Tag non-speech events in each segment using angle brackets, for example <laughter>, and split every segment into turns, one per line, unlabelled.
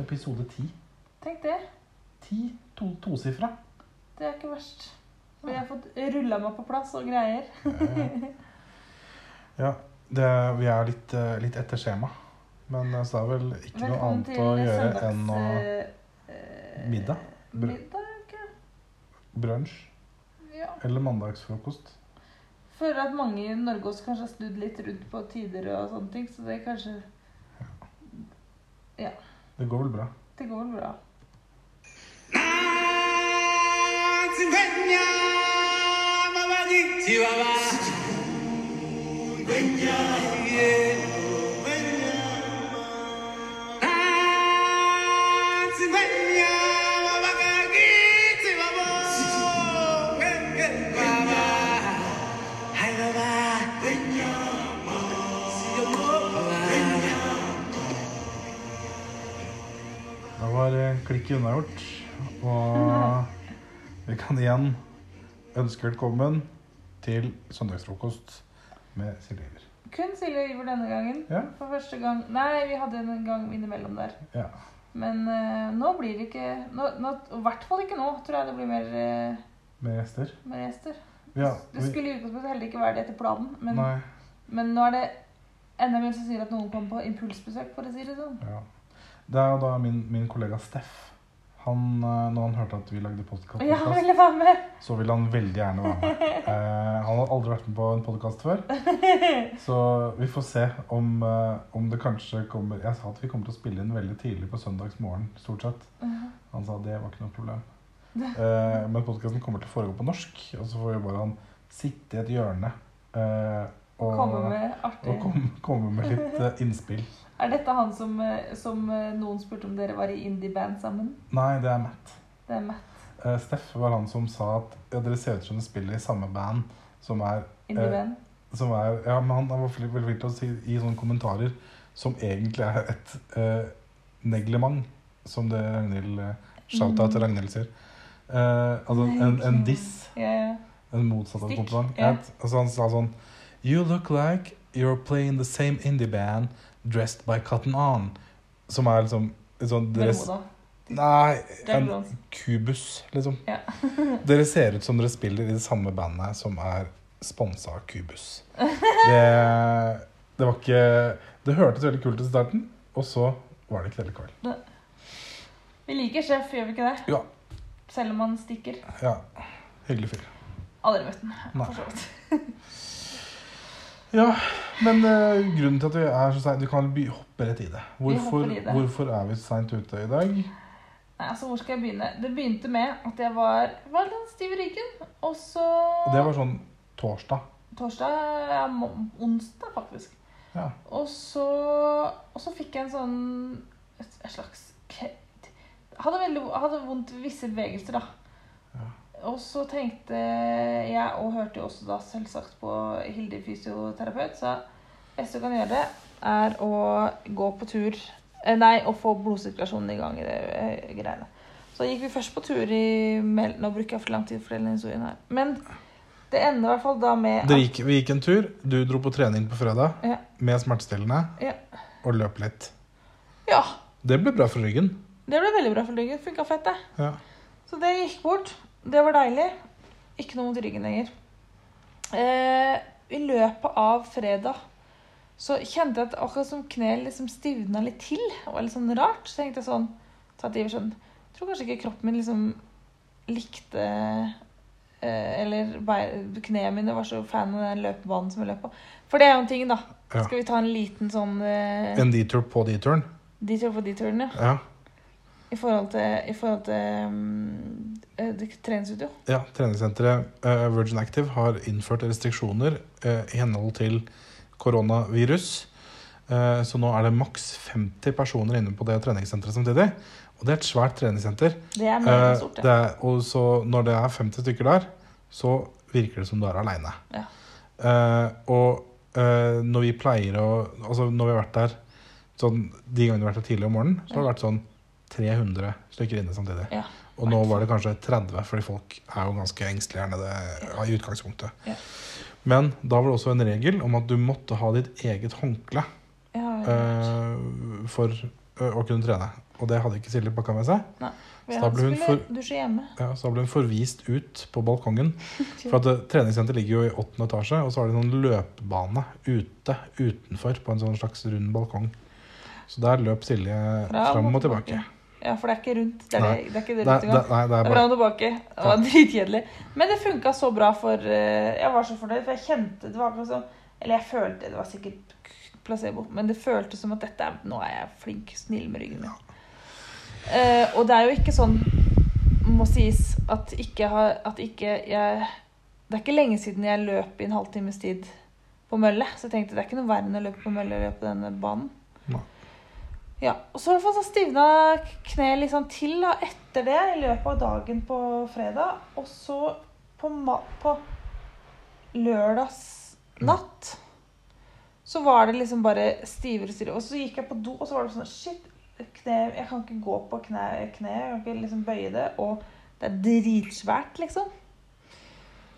Episode ti.
Tenk det.
Ti to, tosifra.
Det er ikke verst. For jeg har fått rulla meg på plass og greier.
Ja, <laughs> det, vi er litt, eh, litt etter skjema. Men eh, så er vel ikke noe annet å gjøre enn å
eh,
Middag? Br-
Middag,
brunsj
Ja.
eller mandagsfrokost.
Føler at mange i Norge også kanskje har snudd litt rundt på tider og sånne ting, så det er kanskje
Det går vel bra.
Det går vel bra.
Da eh, klikket unnagjort. Og vi kan igjen ønske velkommen til søndagsfrokost med Silje Iver.
Kun Silje Iver denne gangen.
Ja.
For første gang Nei, vi hadde en gang innimellom der.
Ja.
Men uh, nå blir det ikke nå, nå, I hvert fall ikke nå, tror jeg det blir mer, uh,
Med gjester.
mer gjester.
Ja,
Det skulle i utgangspunktet heller ikke være det etter planen, men, men nå er det enda mer som sier at noen kommer på impulsbesøk, for å si det sånn.
ja. Det er jo da min, min kollega Steff. Han, eh, når han hørte at vi lagde podkast,
ja, ville
så ville han veldig gjerne være med. <laughs> Eh, han har aldri vært med på en podkast før. <laughs> Så vi får se om, eh, om det kanskje kommer Jeg sa at vi kommer til å spille inn veldig tidlig på søndagsmorgen, stort sett. Han sa at det var ikke noe problem. <laughs> Eh, men podkasten kommer til å foregå på norsk, og så får vi bare han sitte i et hjørne eh, og,
Komme med
og komme, komme med litt innspill.
Er dette han som, eh, som eh, noen spurte om dere var i indie-band sammen?
Nei, det er Matt.
Det er Matt.
Uh, Steff var han som sa at ja, dere ser ut som dere spiller i samme band som er
Indie-band.
som er, ja, men han var veldig flink til å si i sånne kommentarer som egentlig er et uh, neglement, som det Ragnhild uh, Shout-out til Ragnhild sier. Altså en, en diss.
Ja.
En motsatt av kompliment. Yeah. Altså han sa sånn You look like you're playing the same indie band dressed by Cotton On. Som er liksom en sånn dress
Bermuda.
Nei, en kubus, liksom.
Ja. <laughs>
dere ser ut som dere spiller i det samme bandet som er sponsa av Kubus. Det, det var ikke Det hørtes veldig kult ut i starten, og så var det ikke det likevel.
Vi liker sjef, gjør vi ikke det?
Ja.
Selv om han stikker.
Ja. Hyggelig fyr.
Aldri møtt.
Nei.
for så vidt. <laughs>
Ja, men uh, grunnen til at vi er så seint Vi kan hoppe rett i det. Hvorfor,
i det.
hvorfor er vi seint ute i dag?
Nei, altså, hvor skal jeg begynne? Det begynte med at jeg var, var litt stiv i ryggen. Og så
det var sånn torsdag.
Torsdag ja, Onsdag, faktisk.
Ja.
Og så, og så fikk jeg en sånn Et, et slags hadde, veldig, hadde vondt visse bevegelser, da. Og så tenkte jeg, og hørte jo også da selvsagt på Hilde fysioterapeut, så beste du kan gjøre, er å gå på tur eh, Nei, å få blodsirkulasjonen i gang i det eh, greiene. Så gikk vi først på tur i Nå bruker jeg for lang tid for å fortelle den historien her. Men det ender i hvert fall da med
gikk, vi gikk en tur. Du dro på trening på fredag
Ja.
med smertestillende
Ja.
og løp litt.
Ja.
Det ble bra for ryggen.
Det ble veldig bra for ryggen. Funka fett, det.
Ja.
Så det gikk bort. Det var deilig. Ikke noe mot ryggen lenger. Eh, I løpet av fredag så kjente jeg at akkurat som kneet liksom stivna litt til. Det var litt sånn rart. Så tenkte jeg sånn sånn Jeg tror kanskje ikke kroppen min liksom likte eh, Eller knærne mine var så fan av den løpebanen som jeg løp på. For det er jo en ting, da.
Ja.
Skal vi ta en liten sånn eh,
En detour på detouren?
detour på detouren, ja?
Ja.
I forhold til, i forhold til um, eh, det- treningsstudio.
ja treningssenteret uh, Virgin Active har innført restriksjoner uh, i henhold til koronavirus. Uh, så nå er det maks 50 personer inne på det treningssenteret samtidig. Og det er et svært treningssenter.
Det er
Eh,
meget stort,
det. er, og så når det er 50 stykker der, så virker det som du er aleine.
Ja.
Eh, og eh, når vi pleier å Altså når vi har vært der sånn, De gangene vi har vært der tidlig om morgenen, så har det vært sånn 300 stykker inne samtidig.
Ja.
Og nå var det kanskje 30, fordi folk er jo ganske engstelige her nede i utgangspunktet.
Ja.
Men da var det også en regel om at du måtte ha ditt eget håndkle
Ja,
eh, for eh, å kunne trene. og det hadde ikke Silje pakka med seg.
Nei.
Så da ble hun
for.
Ja, så da ble hun forvist ut på balkongen. <laughs> For at treningssenteret ligger jo i åttende etasje, og så har de noen løpebane ute utenfor på en sånn slags rund balkong. Så der løp Silje fram og tilbake.
Ja, for det er ikke rundt. Det er,
Nei.
det, det er ikke det rundt
det,
engang.
nei, det er
Det er
bare
fram tilbake. Det var dritkjedelig. Men det funka så bra for eh, Jeg var så fornøyd, for jeg kjente det var akkurat som Eller jeg følte Det var sikkert placebo, men det føltes som at dette er, nå er jeg flink, snill med ryggen min. Eh, og det er jo ikke sånn, må sies, at ikke har At ikke jeg Det er ikke lenge siden jeg løp i en halvtimes tid på mølle, så jeg tenkte det er ikke noe verre enn å løpe på mølle eller på denne banen.
Nei.
Ja, og så i hvert fall så stivna kneet liksom til da, etter det i løpet av dagen på fredag. Og så på, på lørdags natt så var det liksom bare stivere og stivere. Og så gikk jeg på do, og så var det sånn Shit, kne, jeg kan ikke gå på kne, kne, jeg kan ikke liksom bøye det. Og det er dritsvært, liksom.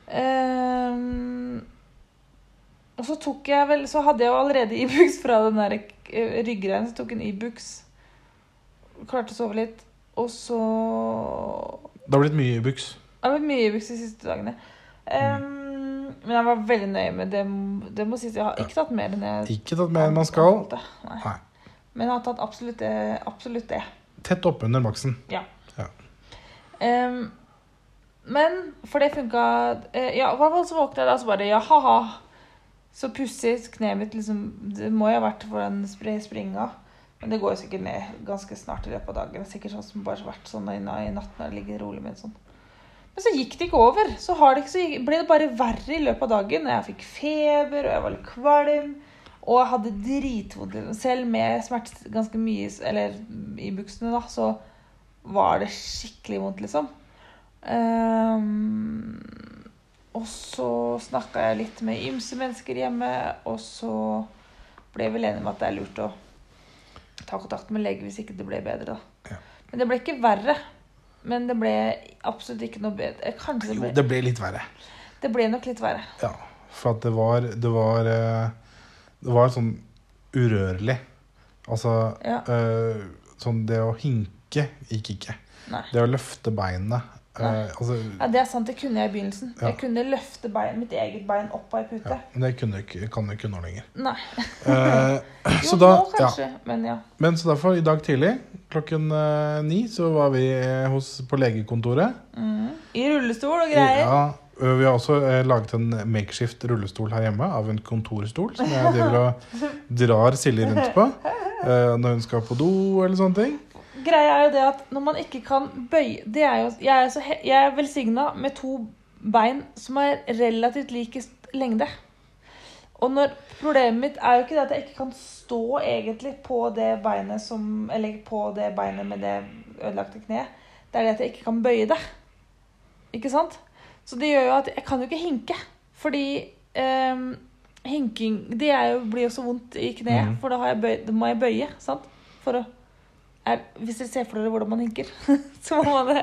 Um, og så tok jeg vel Så hadde jeg jo allerede <laughs> Ibux fra den der eh, ryggreien. Så tok en Ibux. Klarte å sove litt. Og så
Det har blitt mye Ibux.
Det har blitt mye Ibux de siste dagene. Ehm, men jeg var veldig nøye med det. Det må sies, Jeg har ikke tatt mer enn jeg
Ikke tatt mer enn man skal.
Nei.
Nei.
Men jeg har tatt absolutt det. Absolutt det.
Tett oppunder maksen.
Ehm, men for det funka eh, Ja, i hvert fall så våkna jeg da og så bare Ja, ha-ha. Så pussig. Kneet mitt liksom Det må jo ha vært for den springa. Men det går jo sikkert ned ganske snart i løpet av dagen. Er Sikkert sånn som bare vært sånn i, natten natt når det ligger rolig med sånn. Men så gikk det ikke over. Så, det ikke, så ble det bare verre i løpet av dagen. Jeg fikk feber, og jeg var litt kvalm. Og jeg hadde dritvondt. Selv med smerte ganske mye Eller i buksene, da, så var det skikkelig vondt, liksom. Ehm, og så snakka jeg litt med ymse mennesker hjemme, og så ble jeg vel enig med at det er lurt å ta kontakt med lege hvis ikke det ble bedre. da.
Ja.
Men det ble ikke verre. Men det ble absolutt ikke noe bedre. Eh, Kanskje det
Jo, det ble litt verre.
det ble nok litt verre.
Ja, for at det var Det var, eh, det var sånn urørlig. Altså
Ja.
eh, Sånn det å hinke gikk ikke.
Nei.
Det å løfte beinet eh, altså,
Ja, Det er sant, det kunne jeg i begynnelsen.
Ja.
Jeg kunne løfte bein, mitt eget bein opp av ei pute.
ja, Men det kunne jeg kan jeg ikke nå lenger.
Nei.
Eh, <laughs>
Jo,
da,
nå
ja.
kanskje, men ja.
Men så derfor, i dag tidlig klokken eh, ni, så var vi eh, hos, på legekontoret.
Mm. I rullestol og greier.
Ja, vi har også eh, laget en makeshift rullestol her hjemme av en kontorstol som jeg <laughs> driver og drar Silje rundt på eh, når hun skal på do eller sånne ting.
Greia er jo det at når man ikke kan bøye det er jo, Jeg er, så, he- jeg er velsigna med to bein som er relativt like lengde. Og når, problemet mitt er jo ikke det at jeg ikke kan stå egentlig på det beinet som Eller på det beinet med det ødelagte kneet. Det er det at jeg ikke kan bøye det. Ikke sant? Så det gjør jo at jeg kan jo ikke hinke. Fordi eh, hinking Det jo, blir jo så vondt i kneet,
mm.
for da, har jeg bøy, da må jeg bøye. sant? For å er, Hvis dere ser for dere hvordan man hinker, <laughs> så må man det.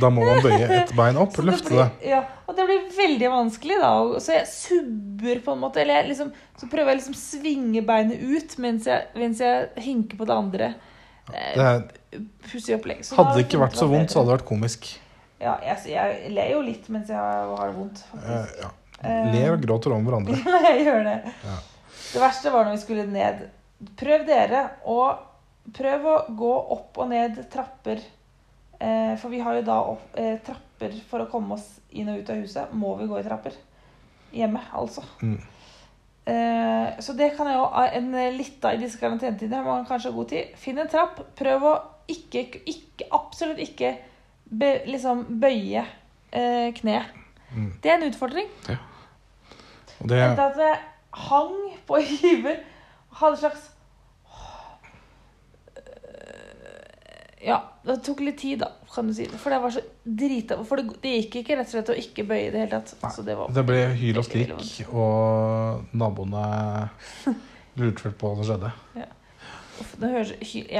Da må man bøye et bein opp <laughs> og
løfte det blir. Ja, og det blir veldig vanskelig, da. Så jeg subber på en måte. Eller liksom, så prøver jeg liksom svinge beinet ut mens jeg, mens jeg hinker på det andre.
Det er,
Pussig opplegg. Så
hadde det ikke vært så vondt, så hadde det vært komisk.
Ja, jeg, jeg ler jo litt mens jeg har det vondt,
Eh,
faktisk.
ja.
ja.
Ler og gråter om hverandre. <laughs>
jeg gjør det.
Ja.
Det verste var når vi skulle ned. Prøv dere å prøv å gå opp og ned trapper. Eh, for vi har jo da opp, eh, trapper for å komme oss inn og ut av huset. Må vi gå i trapper. Hjemme, altså.
Mm.
Eh, så det kan jeg jo en lita i disse karantenetider. Har man kanskje god tid. Finn en trapp. Prøv å ikke, ikke absolutt ikke be, liksom bøye eh, kneet.
Mm.
Det er en utfordring.
Og det,
at jeg hang på <laughs> hiver hadde en slags Ja, det tok litt tid, da, kan du si. For det var så drita For det, det gikk ikke rett og slett å ikke bøye i det hele tatt. Så det var
det ble hyl og
veldig, veldig
skrik, og naboene <laughs> lurte vel på hva som skjedde.
Uff, det, høres,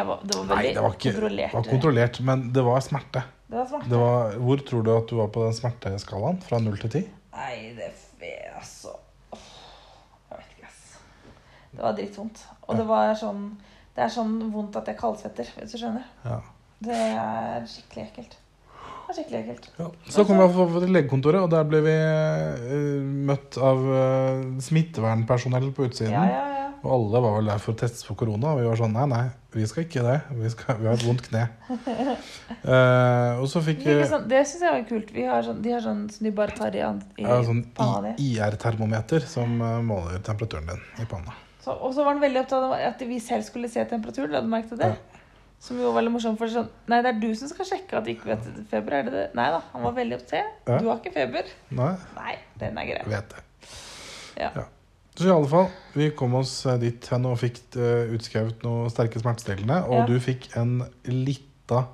var, det var
Nei, det var ikke
kontrollert.
det var kontrollert, men det var smerte.
Det var smerte.
Det var, hvor tror du at du var på den smerteskalaen? Fra null til ti?
Nei, det er altså Åh, Jeg vet ikke, ass. Det var drittvondt. Og det var sånn Det er sånn vondt at jeg kaldsvetter, hvis du skjønner.
Ja.
Det er skikkelig ekkelt. Det er skikkelig ekkelt.
Ja. Så kom vi til legekontoret, og der ble vi eh, møtt av eh, smittevernpersonell på utsiden.
Ja, ja, ja.
Og alle var vel der for å teste for korona. Og vi var sånn nei, nei, vi skal ikke det. Vi, skal, vi har et vondt kne. uh, <laughs> og så fikk vi
sånn, det syns jeg var kult. Vi har sånn, de har sånn som de bare tar i, i
ja, sånn. IR-termometer som måler temperaturen din i panna.
Så, og så var han veldig opptatt av at vi selv skulle se temperaturen. Hadde du merket det? Som jo var veldig morsomt. For sånn, nei, det er du som skal sjekke at du ikke vet feber. Er det det? Nei da, han var veldig opptatt.
Ja.
Du har ikke feber.
Nei,
Nei, den er grei.
vet det.
Ja.
Så i alle fall, vi kom oss eh, dit hen og fikk eh, utskrevet noe sterke smertestillende. Og
Ja.
du fikk en lita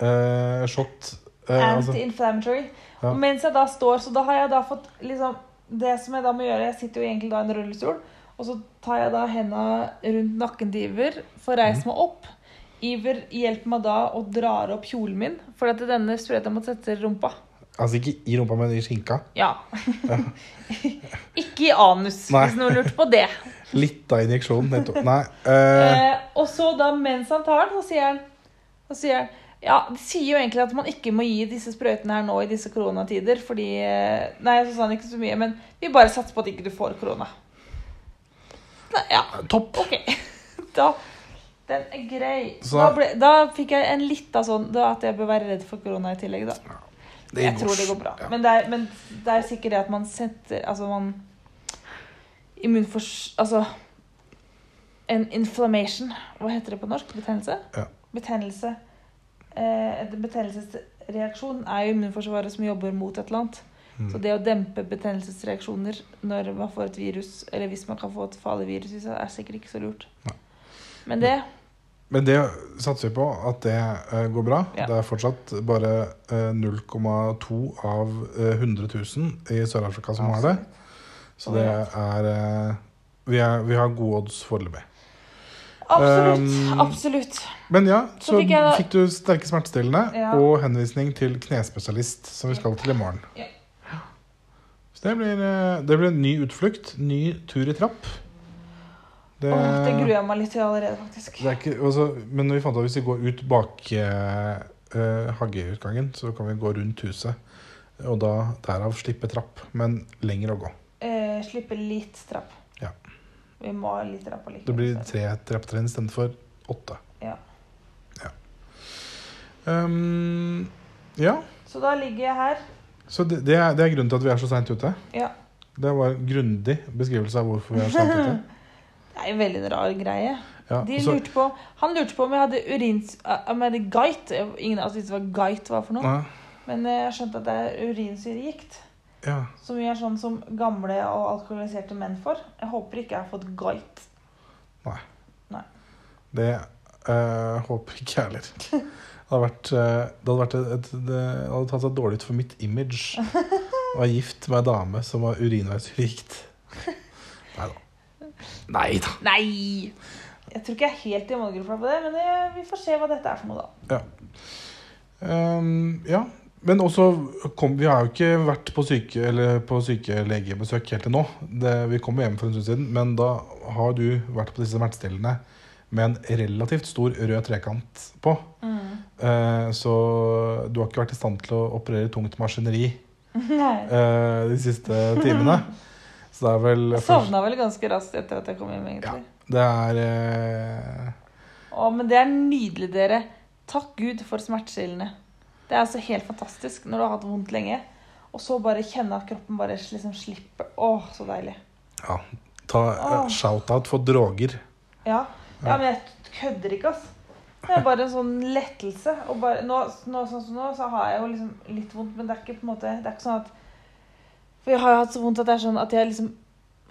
eh, shot. eh, altså,
Anti-inflammatory.
Ja.
Og mens jeg da står, så da har jeg da fått liksom Det som jeg da må gjøre Jeg sitter jo egentlig da i en rullestol, og så tar jeg da henda rundt nakken til Iver, får reist
Mhm.
meg opp. Iver hjelper meg da og drar opp kjolen min, for at denne sprøyta må sette rumpa.
altså ikke i rumpa, men i skinka.
Ja. <laughs> ikke i anus,
Nei.
hvis noen lurte på det.
Litt av injeksjon. nettopp. Nei. Uh...
Eh, og så da, mens han tar den, så sier han, så sier han ja, De sier jo egentlig at man ikke må gi disse sprøytene her nå i disse koronatider, fordi eh, Nei, så sa han ikke så mye, men vi bare satser på at ikke du får korona. Nei, ja,
topp.
OK. <laughs> Da Den er grei.
Så-
da, ble, da fikk jeg en litt av sånn da, At jeg bør være redd for korona i tillegg, da. Jeg tror det går bra.
Ja.
Men, det er, men det er sikkert det at man setter Altså, man Immunfors... Altså En inflammation. Hva heter det på norsk? Betennelse?
Ja.
Betennelse. Eh, betennelsesreaksjon er jo immunforsvaret som jobber mot et eller annet.
Mm.
Så det å dempe betennelsesreaksjoner når man får et virus, eller hvis man kan få et farlig virus, er sikkert ikke så lurt.
Ja.
Men det
Men det satser vi på at det uh, går bra.
Ja.
Det er fortsatt bare uh, 0,2 av uh, 100 000 i Sør-Afrika som har det. Så det er eh, vi, er vi har gode odds foreløpig.
Absolutt.
Um,
absolutt.
Men ja,
Så
så
fikk jeg
fikk du sterke smertestillende
Ja.
og henvisning til knespesialist, som vi skal til i morgen.
Ja.
Så det blir, eh, det blir en ny utflukt. Ny tur i trapp. Det,
Åh, det gruer jeg meg litt til allerede, faktisk.
det ikke, altså, men vi fant at hvis vi går ut bak eh, eh, hageutgangen, så kan vi gå rundt huset. Og da derav slippe trapp, men lenger å gå.
Eh, slippe litt trapp.
Ja.
Vi må ha litt trapp allikevel.
Det blir tre trapptrinn istedenfor åtte.
Ja.
Um, ja,
Så da ligger jeg her.
så det, det, er, det er grunnen til at vi er så seint ute.
Ja.
Det var en grundig beskrivelse av hvorfor vi er så sent ute. <laughs>
Det er en veldig rar greie.
Ja,
De
så,
lurte på, han lurte på om jeg hadde urins... eh, Om jeg hadde guide. Ingen av oss visste hva gait var for noe.
Ja.
Men eh, jeg skjønte at det er urinsyregikt.
ja,
Som vi er sånn som gamle og alkoholiserte menn får. Jeg håper ikke jeg har fått gait.
det øh, håper ikke jeg heller. <laughs> Det hadde vært, det hadde, vært et, et, det hadde tatt seg dårlig ut for mitt image <laughs> å være gift med ei dame som var urinveisrikt. <laughs> Nei da. Nei da.
Nei! Jeg tror ikke jeg er helt i målgruppa på det, men det, vi får se hva dette er for noe, da.
Um, ja. Men også kom, Vi har jo ikke vært på, syke, eller på sykelegebesøk helt til nå. Det, vi kom hjem for en stund siden, men da har du vært på disse smertestillende med en relativt stor rød trekant på. Eh, så du har ikke vært i stand til å operere tungt maskineri <laughs> eh, de siste timene. <laughs> Så det er vel
Jeg sovna vel ganske raskt etter at jeg kom hjem, egentlig.
Det er eh,
Å, men det er nydelig, dere. Takk Gud for smertestillende. Det er altså helt fantastisk når du har hatt vondt lenge, og så bare kjenne at kroppen bare liksom slipper. Å, så deilig.
Ja. Ta eh, shout-out for droger.
Ja. ja, men jeg kødder ikke, altså. Det er bare en sånn lettelse. Bare, nå, nå, sånn som nå, så har jeg jo liksom litt vondt, men det er ikke på en måte Det er ikke sånn at For jeg har jo hatt så vondt at det er sånn at jeg liksom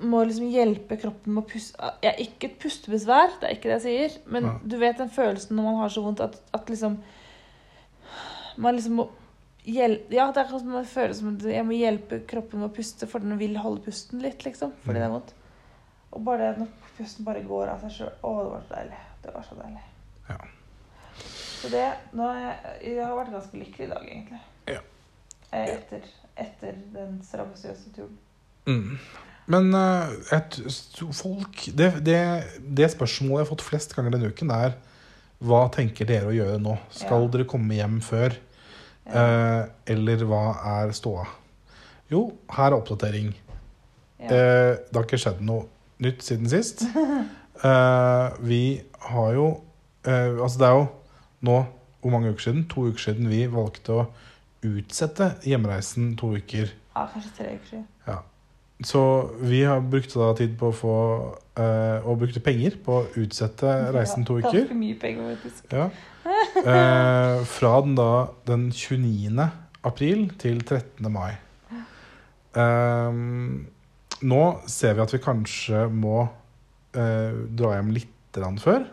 må liksom hjelpe kroppen med å puste Jeg er ikke et pustebesvær, det er ikke det jeg sier. Men
Ja.
du vet den følelsen når man har så vondt at, at liksom Man liksom må hjelpe Ja, det er som det føles som at jeg må hjelpe kroppen med å puste, for den vil holde pusten litt, liksom. Fordi det er vondt. Og bare når pusten bare går av seg sjøl. Å, det var så deilig. Det var så deilig.
Ja.
Så det nå jeg, jeg har vært ganske lykkelig i dag, egentlig.
Ja.
Etter, etter den strabasiøse turen.
Mm. Men eh, et, folk det, det, det spørsmålet jeg har fått flest ganger denne uken, er hva tenker dere å gjøre nå? Skal
Ja.
dere komme hjem før?
Ja.
Eh, eller hva er ståa? Jo, her er oppdatering.
Ja.
Eh, det har ikke skjedd noe nytt siden sist. <laughs> Eh, vi har jo eh, Altså, det er jo nå hvor mange uker siden? To uker siden vi valgte å utsette hjemreisen to uker.
ja, kanskje tre uker Ja.
Så vi har brukt da tid på å få eh, Og brukte penger på å utsette reisen to
Ja,
uker.
Ganske mye penger, faktisk.
Ja. <laughs> Eh, fra den da den 29. april til 13. mai. Ehm, nå ser vi at vi kanskje må eh, dra hjem litt før.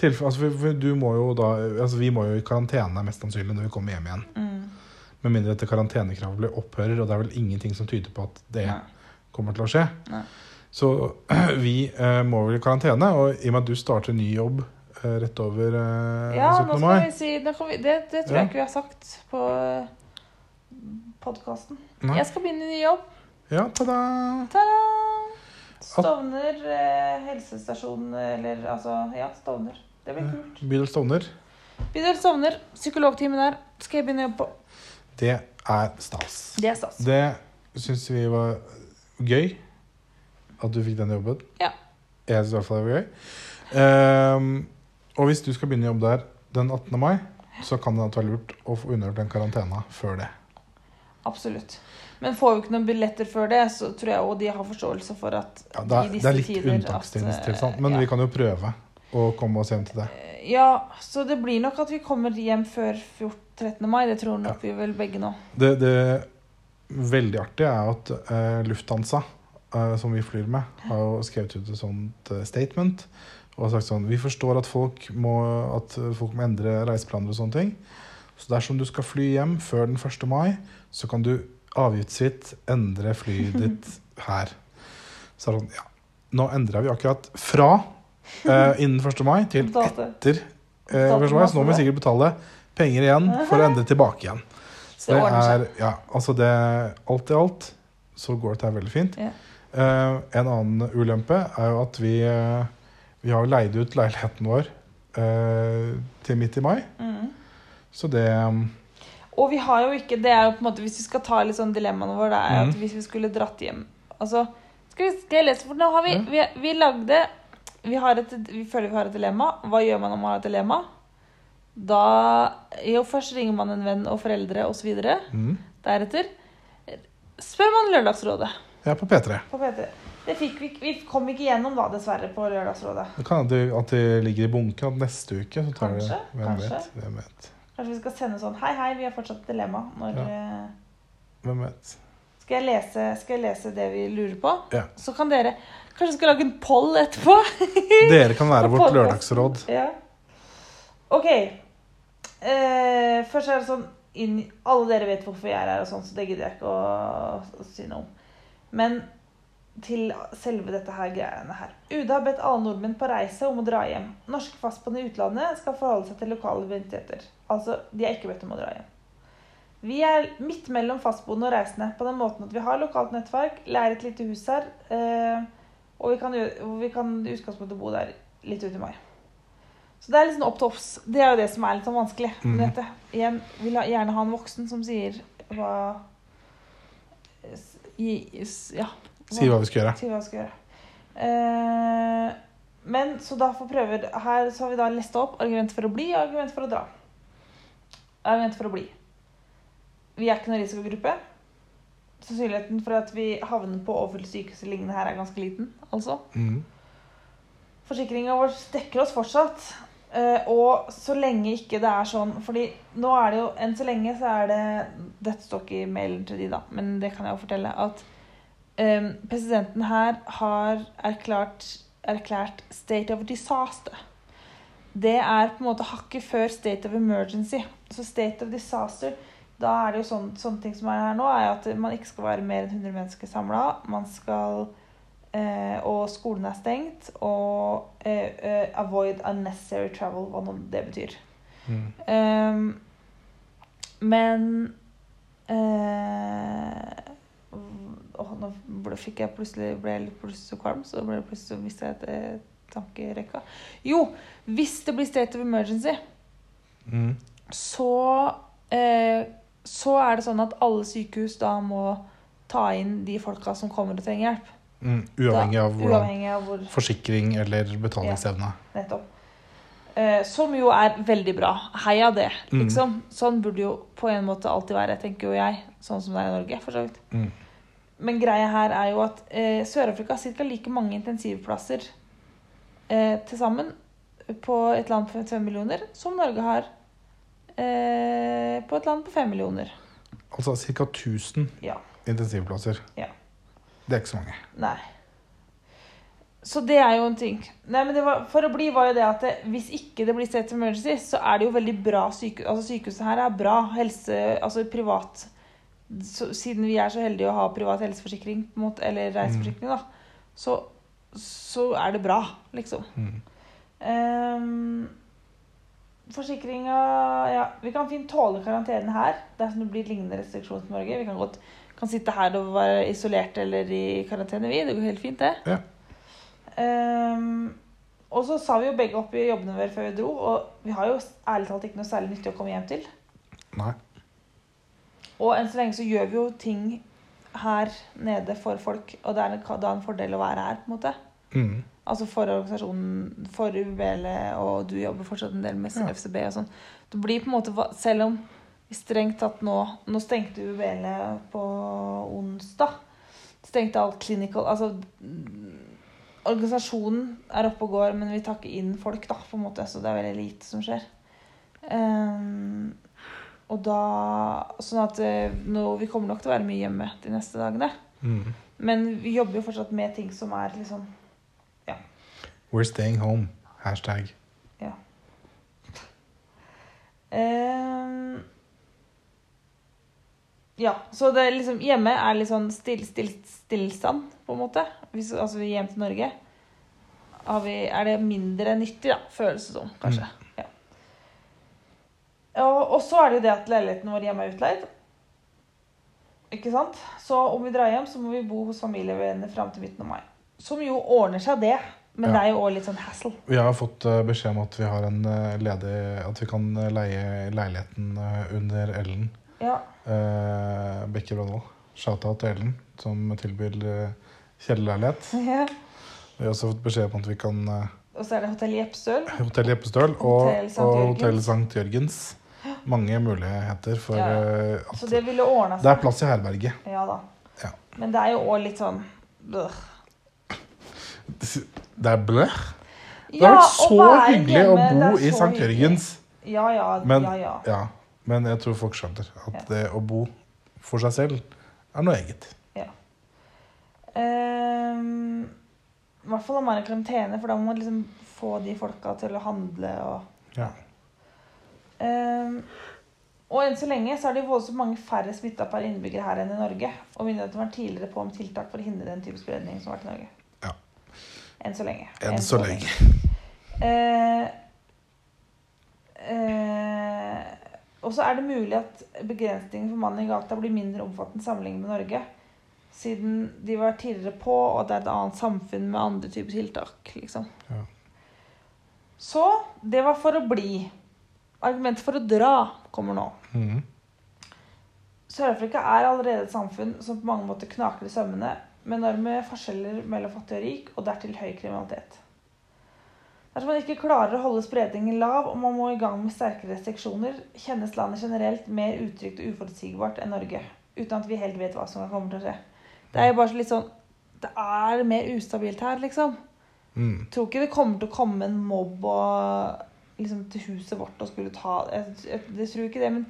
Til, altså, du må jo da, altså, vi må jo i karantene mest sannsynlig når vi kommer hjem igjen.
Mm.
Med mindre dette karantenekravet blir opphører, og det er vel ingenting som tyder på at det
Nei.
kommer til å skje.
Nei.
Så <clears throat> vi eh, må vel i karantene, og i og med at du starter ny jobb eh, rett over eh,
Ja,
17.
nå skal
mai
vi si det, vi, det, det tror
Ja.
jeg ikke vi har sagt på podkasten. Jeg skal begynne i ny jobb.
Ja, ta-da!
Ta-da! Stovner eh, helsestasjon, eller altså Ja, Stovner. Det blir kult.
Bydel Stovner.
Bydel Stovner, Psykologtime der. Skal jeg begynne å jobbe på.
Det er stas.
Det er stas.
Det syns vi var gøy at du fikk den jobben.
Ja.
Jeg syns i hvert fall det var gøy. Um, og hvis du skal begynne jobb der den 18. mai, så kan det være lurt å få unnagjort den karantena før det.
Absolutt. Men får vi ikke noen billetter før det, så tror jeg også de har forståelse for at
Ja, det, er,
i disse
det er litt unntakstilstand,
eh,
men
ja.
vi kan jo prøve å komme oss hjem til det.
Ja, så det blir nok at vi kommer hjem før 14 13. mai. Det tror nok vi vel begge nå.
Det, det veldig artige er at uh, Lufthansa, uh, som vi flyr med, har jo skrevet ut et sånt eh, statement og har sagt sånn Vi forstår at folk må, at folk må endre reiseplaner og sånne ting. Så dersom du skal fly hjem før den 1. mai, så kan du avgiftsfritt endre flyet <laughs> ditt her. Så er det sånn, ja, nå endra vi akkurat fra eh, innen 1. mai til etter uh, 1. mai, så nå må vi sikkert betale penger igjen for å endre tilbake igjen. Så
Det
er, ja, altså det, alt i alt så går dette veldig fint.
Ja.
Eh, en annen ulempe er jo at vi, uh, vi har leid ut leiligheten vår uh, til midt i mai.
Mm.
Så det um,
Og vi har jo ikke Det er jo på en måte Hvis vi skal ta litt sånn dilemmaene våre, det er
Mhm.
at hvis vi skulle dratt hjem Altså, skal, vi, skal jeg lese? For nå har vi. Vi, vi lagde vi, har et, vi føler vi har et dilemma. Hva gjør man når man har et dilemma? Da Jo, først ringer man en venn og foreldre osv.
mm,
Deretter spør man Lørdagsrådet
ja, på P3.
på P3. Det fikk vi, vi kom ikke gjennom da, dessverre, på Lørdagsrådet.
Det kan hende at det ligger i bunken at neste uke så tar
Kanskje,
det Hvem
kanskje.
vet? Hvem vet?
Kanskje vi skal sende sånn Hei, hei, vi har fortsatt et dilemma. Når,
Ja.
eh,
Hvem vet?
Skal jeg, lese, skal jeg lese det vi lurer på?
Ja.
Så kan dere Kanskje vi skal lage en poll etterpå? <laughs>
Dere kan være vårt lørdagsråd.
Ja. OK. Eh, først er det sånn inn, Alle dere vet hvorfor jeg er her, og sånn, så det gidder jeg ikke å, å si noe om. Men til selve dette her greiene her. UD har bedt alle nordmenn på reise om å dra hjem. Norske fastboende i utlandet skal forholde seg til lokale identiteter. Altså, de er ikke bedt om å dra hjem. Vi er midt mellom fastboende og reisende på den måten at vi har lokalt nettverk, leier et lite hus her, eh, og vi kan, vi kan i utgangspunktet bo der litt ut i mai. Så det er litt sånn opp til oss. Det er jo det som er litt sånn vanskelig med
Mhm.
dette. Igjen, vil ha- gjerne ha en voksen som sier hva Ja.
Si hva vi skal gjøre.
Si hva vi skal gjøre. Eh, men så da får prøver Her så har vi da lest opp argument for å bli og argument for å dra. Argument for å bli. Vi er ikke noen risikogruppe. Sannsynligheten for at vi havner på overfylt sykehus eller lignende her, er ganske liten. altså.
Mm.
Forsikringa vår dekker oss fortsatt. eh, og så lenge ikke det er sånn fordi nå er det jo Enn så lenge så er det Dette står ikke i mailen til de, da, men det kan jeg jo fortelle. At um, presidenten her har erklært, erklært state of disaster. Det er på en måte hakket før state of emergency. Så state of disaster da er det jo sånn, sånne ting som er her nå, er at man ikke skal være mer enn 100 mennesker samla. Man skal eh, Og skolen er stengt. Og eh, eh, avoid unnecessary travel, hva nå det betyr.
Mm.
Ehm, men eh, åh, Nå ble, fikk jeg plutselig, ble jeg plutselig så kvalm, så ble det plutselig så mistet jeg et eh, tankerekka. Jo, hvis det blir state of emergency,
Mm.
så, eh, så er det sånn at alle sykehus da må ta inn de folka som kommer og trenger hjelp.
Mm. Uavhengig
da,
av hvordan
Uavhengig av hvor
forsikring eller betalingsevne.
Nettopp. Eh, som jo er veldig bra. Heia det,
Mm.
liksom. Sånn burde jo på en måte alltid være, tenker jo jeg. Sånn som det er i Norge, for så vidt.
Mm.
Men greia her er jo at eh, Sør-Afrika har ca. like mange intensivplasser eh, til sammen på et land på 5 millioner som Norge har eh, på et land på fem millioner.
Altså ca. 1000
Ja.
intensivplasser.
Ja.
Det er ikke så mange.
Nei. Så det er jo en ting. Nei, men det var, For å bli var jo det at det, hvis ikke det blir state of emergency, så er det jo veldig bra sykehus. Altså sykehuset her er bra helse... Altså privat så, Siden vi er så heldige å ha privat helseforsikring, måte, eller reiseforsikring, da, så, så er det bra, liksom.
Mm.
Um, Forsikringa Ja, vi kan fint tåle karantenen her dersom det blir lignende restriksjoner som Norge. Vi kan godt kan sitte her og være isolert eller i karantene, vi. Det går helt fint, det.
Ja.
Um, og så sa vi jo begge opp i jobbene våre før vi dro, og vi har jo ærlig talt ikke noe særlig nyttig å komme hjem til.
Nei.
Og enn så lenge så gjør vi jo ting her nede for folk, og det er da en fordel å være her, på en måte.
Mm.
Altså for organisasjonen, for UBL, og du jobber fortsatt en del med
Ja.
FCB og sånn. Det blir på en måte, selv om vi strengt tatt nå Nå stengte UBL på onsdag. Stengte alt clinical Altså mm, organisasjonen er oppe og går, men vi tar ikke inn folk, da, på en måte, så det er veldig lite som skjer. Um, og da Sånn at eh, nå, vi kommer nok til å være mye hjemme de neste dagene.
Mm.
Men vi jobber jo fortsatt med ting som er liksom
We're staying home. Hashtag.
Ehm, ja, så det er liksom hjemme er litt sånn still, still, stillstand, på en måte. Hvis, altså vi hjem til Norge. Har vi, er det mindre nyttig, da, føles det som, kanskje. Ja. Og, og så er det jo det at leiligheten vår hjemme er utleid. Ikke sant? Så om vi drar hjem, så må vi bo hos familievenner fram til midten av mai. Som jo ordner seg, det. Men
Ja.
det er jo òg litt sånn hassle.
Vi har fått eh, beskjed om at vi har en eh, ledig At vi kan eh, leie leiligheten under Ellen
Ja.
Eh, Bekke Brandvold. Shout-out til Ellen, som tilbyr kjellerleilighet. <laughs>
ja.
Vi har også fått beskjed om at vi kan
Og så er det Hotell Jeppestøl.
Hotell Jeppestøl og
Hotell St.
og
Jørgens.
Hotell St. Jørgens. Mange muligheter for
Ja.
eh,
Så det ville ordna
Det er plass i herberget.
Ja da.
Ja.
Men det er jo òg litt sånn øh. <laughs>
Det er bløh. Det
Ja,
vært så hyggelig
hjemme,
å bo i St. Jørgens.
Ja, ja,
Men-
ja, ja.
Ja, men jeg tror folk skjønner at
Ja.
det å bo for seg selv er noe eget.
Ehm, I hvert fall om man er i karantene, for da må man liksom få de folka til å handle og
Ja.
um, Og enn så lenge så er det voldsomt mange færre smitta per innbygger her enn i Norge. Og myndighetene var tidligere på om tiltak for å hindre den type spredning som har vært i Norge. Enn så lenge.
Enn så lenge.
Eh, eh, og så er det mulig at begrensningen for mannen i gata blir mindre omfattende sammenlignet med Norge. Siden de var tidligere på, og det er et annet samfunn med andre typer tiltak. liksom.
Ja.
Så det var for å bli. Argumentet for å dra kommer nå.
Mm.
Sør-Afrika er allerede et samfunn som på mange måter knaker i sømmene, enorme forskjeller mellom fattig og rik, og dertil høy kriminalitet. Dersom man ikke klarer å holde spredningen lav, og man må i gang med sterke restriksjoner, kjennes landet generelt mer utrygt og uforutsigbart enn Norge, uten at vi helt vet hva som kommer til å skje. Det er jo bare så litt sånn Det er mer ustabilt her, liksom.
Mm.
tror ikke det kommer til å komme en mobb og, liksom, til huset vårt og skulle ta jeg, jeg, jeg tror ikke det, men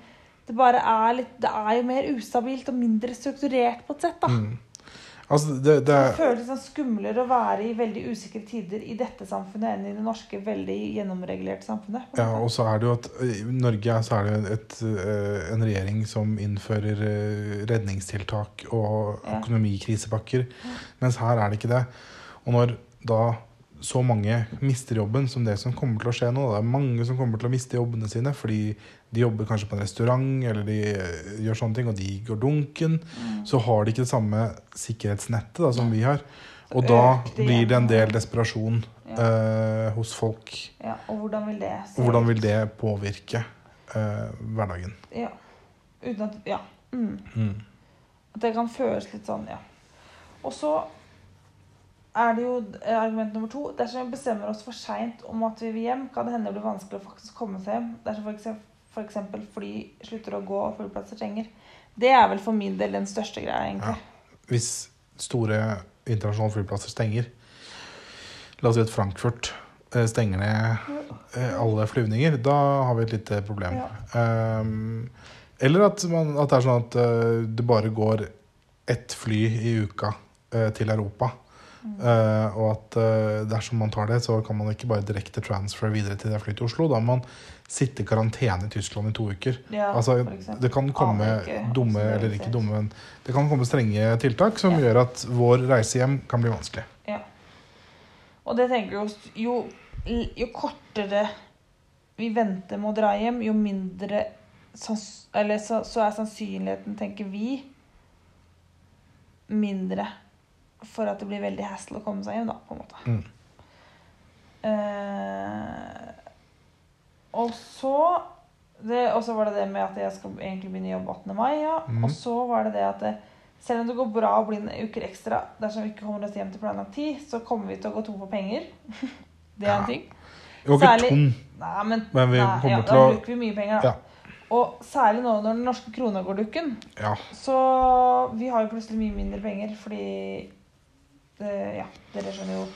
det bare er litt Det er jo mer ustabilt og mindre strukturert på et sett, da.
Mhm. Altså, det, det
Det føles sånn skumlere å være i veldig usikre tider i dette samfunnet enn i det norske, veldig gjennomregulerte samfunnet.
Ja, og så er det jo at i Norge så er det et, eh, en regjering som innfører eh, redningstiltak og
Ja.
økonomikrisepakker, mens her er det ikke det. Og når da så mange mister jobben som det som kommer til å skje nå. Det er mange som kommer til å miste jobbene sine fordi de jobber kanskje på en restaurant eller de eh, gjør sånne ting, og de går dunken.
Mm.
Så har de ikke det samme sikkerhetsnettet da, som vi har. Og da blir det en del desperasjon
Ja.
uh, hos folk.
ja, og hvordan vil det
hvordan vil det påvirke uh, hverdagen?
Ja. Uten at Ja. Mm.
Mm.
At det kan føles litt sånn, ja. Og så er det jo argument nummer to. Dersom vi bestemmer oss for seint om at vi vil hjem, kan det hende det blir vanskelig å faktisk komme seg hjem. Dersom for eksempel, for eksempel fly slutter å gå og flyplasser stenger. Det er vel for min del den største greia, egentlig.
Hvis store internasjonale flyplasser stenger La oss si at Frankfurt eh, stenger ned eh, alle flyvninger. Da har vi et lite problem.
Ja.
Um, eller at, man, at det er sånn at uh, det bare går ett fly i uka uh, til Europa.
Mm.
Uh, og at dersom man tar det, så kan man ikke bare direkte transfer videre til det flyet til Oslo. Da må man sitte i karantene i Tyskland i to uker.
Ja,
Altså, det kan komme
ikke
dumme eller ikke dumme, men det kan komme strenge tiltak som
Ja.
gjør at vår reise hjem kan bli vanskelig.
Ja. Og det tenker jeg jo, jo Jo kortere vi venter med å dra hjem, jo mindre sans, Eller så, så er sannsynligheten, tenker vi, mindre for at det blir veldig hassle å komme seg hjem, da, på en måte.
Mm.
Eh, og så det, Og så var det det med at jeg skal egentlig begynne å jobbe 18. mai. Ja.
Mm.
Og så var det det at det, selv om det går bra å bli en uker ekstra dersom vi ikke kommer oss hjem til planlagt tid, så kommer vi til å gå tom for penger. <laughs> det er en ting.
Vi var ikke tom,
Nei, men,
men vi
nei,
kommer
ja,
til
da bruker vi mye penger, da.
Ja.
Og særlig nå når den norske krona går dukken.
Ja.
Så vi har jo plutselig mye mindre penger fordi det, Ja, dere skjønner jo.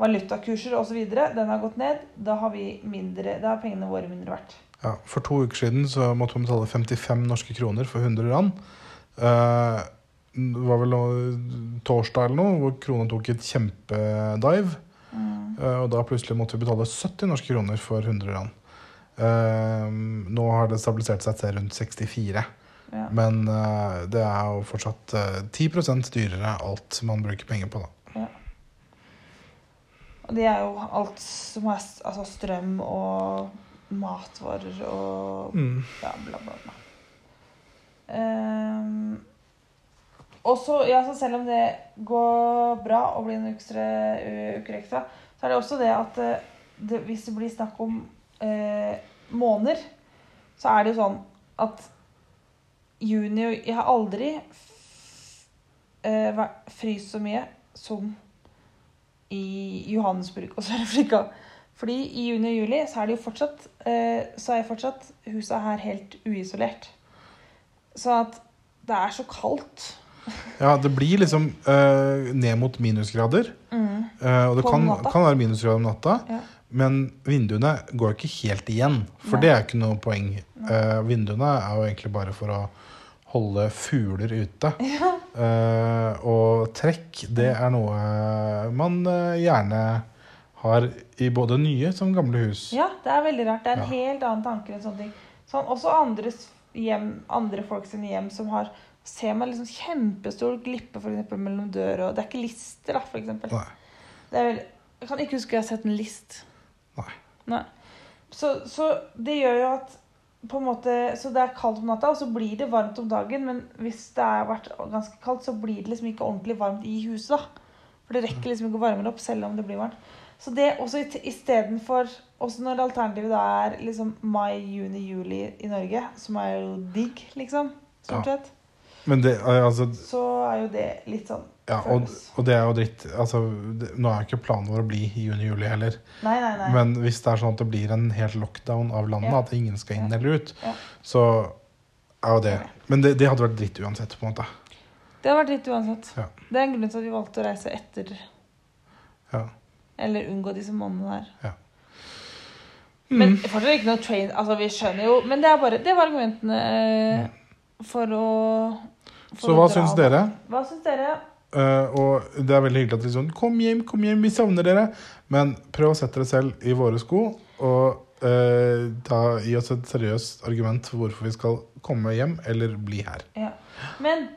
Valutakurser osv. Den har gått ned. Da har vi mindre, da har pengene våre mindre verdt.
ja. For to uker siden så måtte vi betale 55 norske kroner for 100 rand. Eh, det var vel torsdag eller noe hvor krona tok et kjempedive.
Mm.
Eh, og da plutselig måtte vi betale 70 norske kroner for 100 rand. Eh, nå har det stabilisert seg til rundt 64.
Ja.
Men det er jo fortsatt eh, 10% dyrere alt man bruker penger på, da.
Og det er jo alt som er altså strøm og matvarer og
Mm.
ja, bla, bla, bla. Um, og så, ja, så selv om det går bra å bli en uker ekstra, så er det også det at eh, det, hvis det blir snakk om eh, måneder, så er det jo sånn at juni Jeg har aldri eh, fryst så mye som i Johannesburg og Sør-Afrika. Fordi i juni og juli så er det jo fortsatt eh, Så er fortsatt huset her helt uisolert. Så at det er så kaldt.
Ja, det blir liksom eh, ned mot minusgrader. Eh, og det kan, kan være minusgrader om natta.
Ja.
Men vinduene går ikke helt igjen, for
Nei.
det er ikke noe poeng. Eh, vinduene er jo egentlig bare for å holde fugler ute. <laughs>
Ja.
Uh, og trekk, det er noe man uh, gjerne har i både nye som gamle hus.
ja, det er veldig rart. Det er en
Ja.
helt annen tanke enn sånne ting. Sånn, også andres hjem, andre folk sine hjem som har Ser man liksom kjempestor glippe for eksempel, mellom døra, og Det er ikke lister, da, for eksempel. Vel, jeg kan ikke huske jeg har sett en list.
Nei.
Nei. Så, så det gjør jo at på en måte, Så det er kaldt om natta, og så blir det varmt om dagen. Men hvis det har vært ganske kaldt, så blir det liksom ikke ordentlig varmt i huset. da. For det rekker liksom ikke å varme det opp selv om det blir varmt. Så det også i- istedenfor Også når alternativet da er liksom mai, juni, juli i Norge, som er jo digg, liksom, stort
Ja.
sett,
Men det, eh, altså,
så er jo det litt sånn
ja, og, og det er jo dritt. Altså, det, nå er jo ikke planen vår å bli i juni-juli heller.
Nei, nei, nei.
Men hvis det er sånn at det blir en helt lockdown av landet,
Ja.
at ingen skal inn
Ja.
eller ut,
Ja.
så er jo det Men det, det hadde vært dritt uansett, på en måte.
Det hadde vært dritt uansett.
Ja.
Det er en grunn til at vi valgte å reise etter
Ja.
Eller unngå disse månedene der.
Ja.
Men fortsatt ikke noe train Altså, vi skjønner jo Men det er bare Det var argumentene eh, for å for
Så
å
hva syns dere?
Hva syns dere?
Eh, og det er veldig hyggelig at dere sånn Kom hjem, kom hjem, vi savner dere. Men prøv å sette dere selv i våre sko, og uh, ta, gi oss et seriøst argument for hvorfor vi skal komme hjem eller bli her.
Ja. Men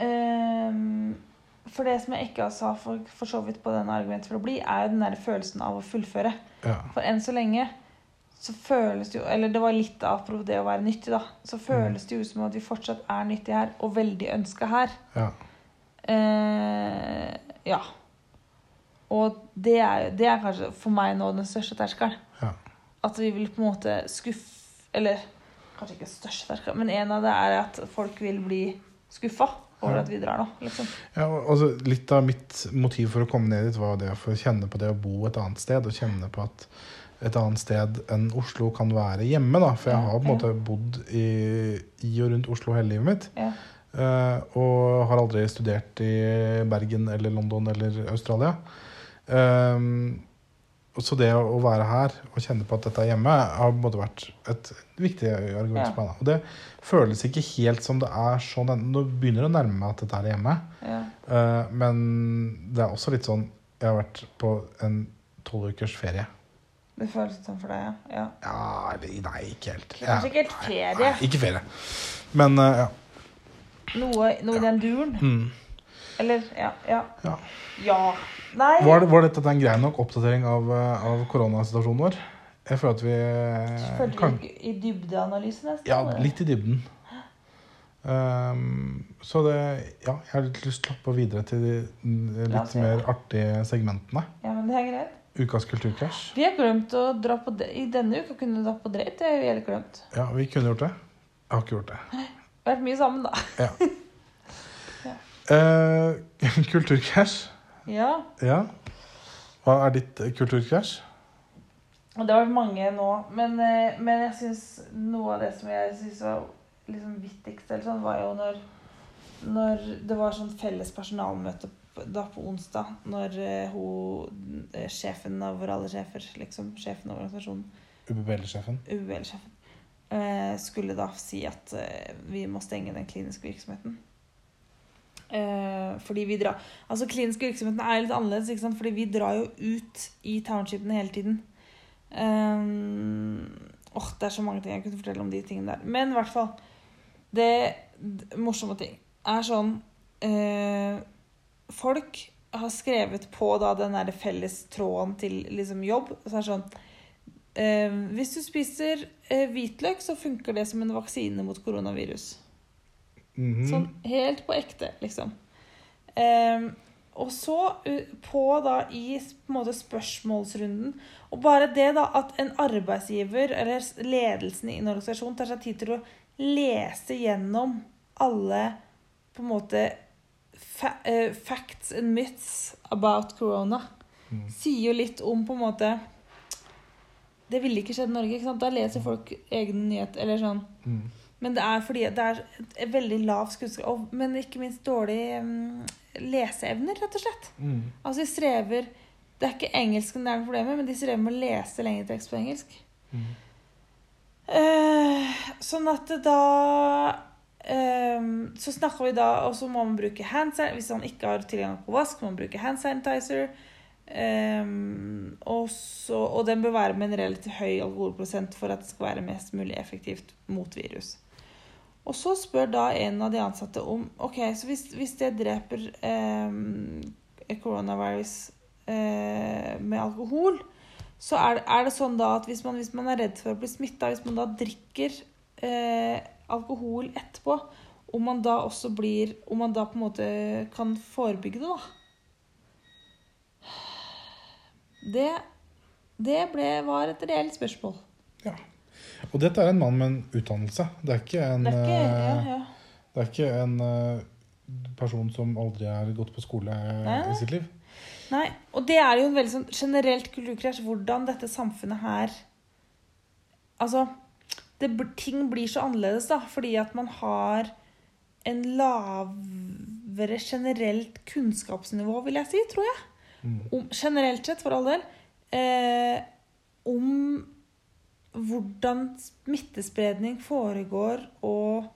um, For det som jeg ikke sa for, for så vidt på denne argumentet for å bli, er jo den der følelsen av å fullføre.
Ja.
For enn så lenge så føles det jo Eller det var litt apropos det å være nyttig, da. Så føles det jo som at vi fortsatt er nyttige her, og veldig ønska her.
ja.
Eh, ja. Og det er, det er kanskje for meg nå den største terskelen.
Ja.
At vi vil på en måte skuffe Eller kanskje ikke største terskelen, men en av det er at folk vil bli skuffa over
Ja.
at vi drar nå. liksom.
Ja, altså, litt av mitt motiv for å komme ned dit var det for å kjenne på det å bo et annet sted. Og kjenne på at et annet sted enn Oslo kan være hjemme. da, For jeg har på en
ja.
måte bodd i, i og rundt Oslo hele livet mitt. Eh, og har aldri studert i Bergen eller London eller Australia. Um, så det å være her og kjenne på at dette er hjemme, har måte vært et viktig argument
Ja.
for meg. Og det føles ikke helt som det er sånn Nå begynner det å nærme meg at dette er hjemme.
Ja.
Eh, men det er også litt sånn Jeg har vært på en tolv ukers ferie.
Det føles sånn for deg, ja. ja.
Ja, nei, ikke helt.
Kanskje ikke helt ferie.
Nei, ikke ferie. Men eh, ja.
Noe, noe i den duren.
Mm.
Eller Ja. Ja.
Ja.
ja. Nei.
Var, det, var dette en grei nok oppdatering av, eh, av koronasituasjonen vår? Jeg føler at vi eh,
Følte
kan,
i dybdeanalyse nesten?
Ja, litt i dybden. Um, så det Ja, jeg har litt lyst til å hoppe videre til de litt mer artige segmentene.
Ja, men det er greit.
Ukas kulturkrasj.
Vi har glemt å dra på. I denne uka kunne du dra på date. Det har vi helt glemt.
Ja, vi kunne gjort det. Jeg har ikke gjort det. <laughs>
Vært mye sammen, da.
Uh, <laughs> <laughs> kulturkrasj.
Ja.
Ja. Hva er ditt eh, kulturkrasj?
Det har vært mange nå. Men, eh, men jeg syns noe av det som jeg syns var liksom vittigst, eller sånn, var jo når, når det var sånn felles personalmøte da på onsdag. Når hun, sjefen over alle sjefer, liksom, sjefen over organisasjonen,
UBL-sjefen.
UL-sjefen, eh, skulle da si at eh, vi må stenge den kliniske virksomheten. Eh, fordi vi drar Altså Klinisk virksomheten er litt annerledes, ikke sant? fordi vi drar jo ut i townshipene hele tiden. Um, åh, det er så mange ting jeg kunne fortelle om de tingene der. Men i hvert fall Det morsomme ting er sånn eh, Folk har skrevet på da den der felles tråden til liksom jobb. Så er det sånn eh, Hvis du spiser eh, hvitløk, så funker det som en vaksine mot koronavirus.
Mhm.
Sånn helt på ekte, liksom. Ehm, og så på da i på måte spørsmålsrunden Og bare det da at en arbeidsgiver eller ledelsen i en organisasjon tar seg tid til å lese gjennom alle på en måte fa eh, facts and myths about corona,
Mm.
sier jo litt om på en måte Det ville ikke skjedd i Norge. ikke sant? Da leser folk egne nyheter. Eller sånn
Mm.
men det er fordi det er et veldig lav skunnskap, men ikke minst dårlig um, leseevner, rett og slett.
Mm.
Altså de strever Det er ikke engelsken det er noe problemet, men de strever med å lese lengre tekst på engelsk.
Mm.
Eh, sånn at da eh, Så snakker vi da, og så må man bruke hand sanitizer. Hvis man ikke har tilgang på vask, må man bruke hand sanitizer. Eh, og, så, og den bør være med en relativt høy alkoholprosent for at det skal være mest mulig effektivt mot virus. Og så spør da en av de ansatte om Ok, så hvis, hvis det dreper eh, coronavirus eh, med alkohol, så er, er det sånn da at hvis man, hvis man er redd for å bli smitta, hvis man da drikker eh, alkohol etterpå, om man da også blir Om man da på en måte kan forebygge det, da. Det, det ble, var et reelt spørsmål. Ja.
Og dette er en mann med en utdannelse. Det er ikke en,
Det er ikke ja,
eh,
ja.
det er ikke en eh, person som aldri har gått på skole
Nei.
i sitt liv.
Nei, og det er jo en veldig sånn generelt kulturkrasj, hvordan dette samfunnet her Altså, det, ting blir så annerledes, da, fordi at man har en lavere generelt kunnskapsnivå, vil jeg si, tror jeg.
Mm.
Om, generelt sett, for all del. Eh, om hvordan smittespredning foregår og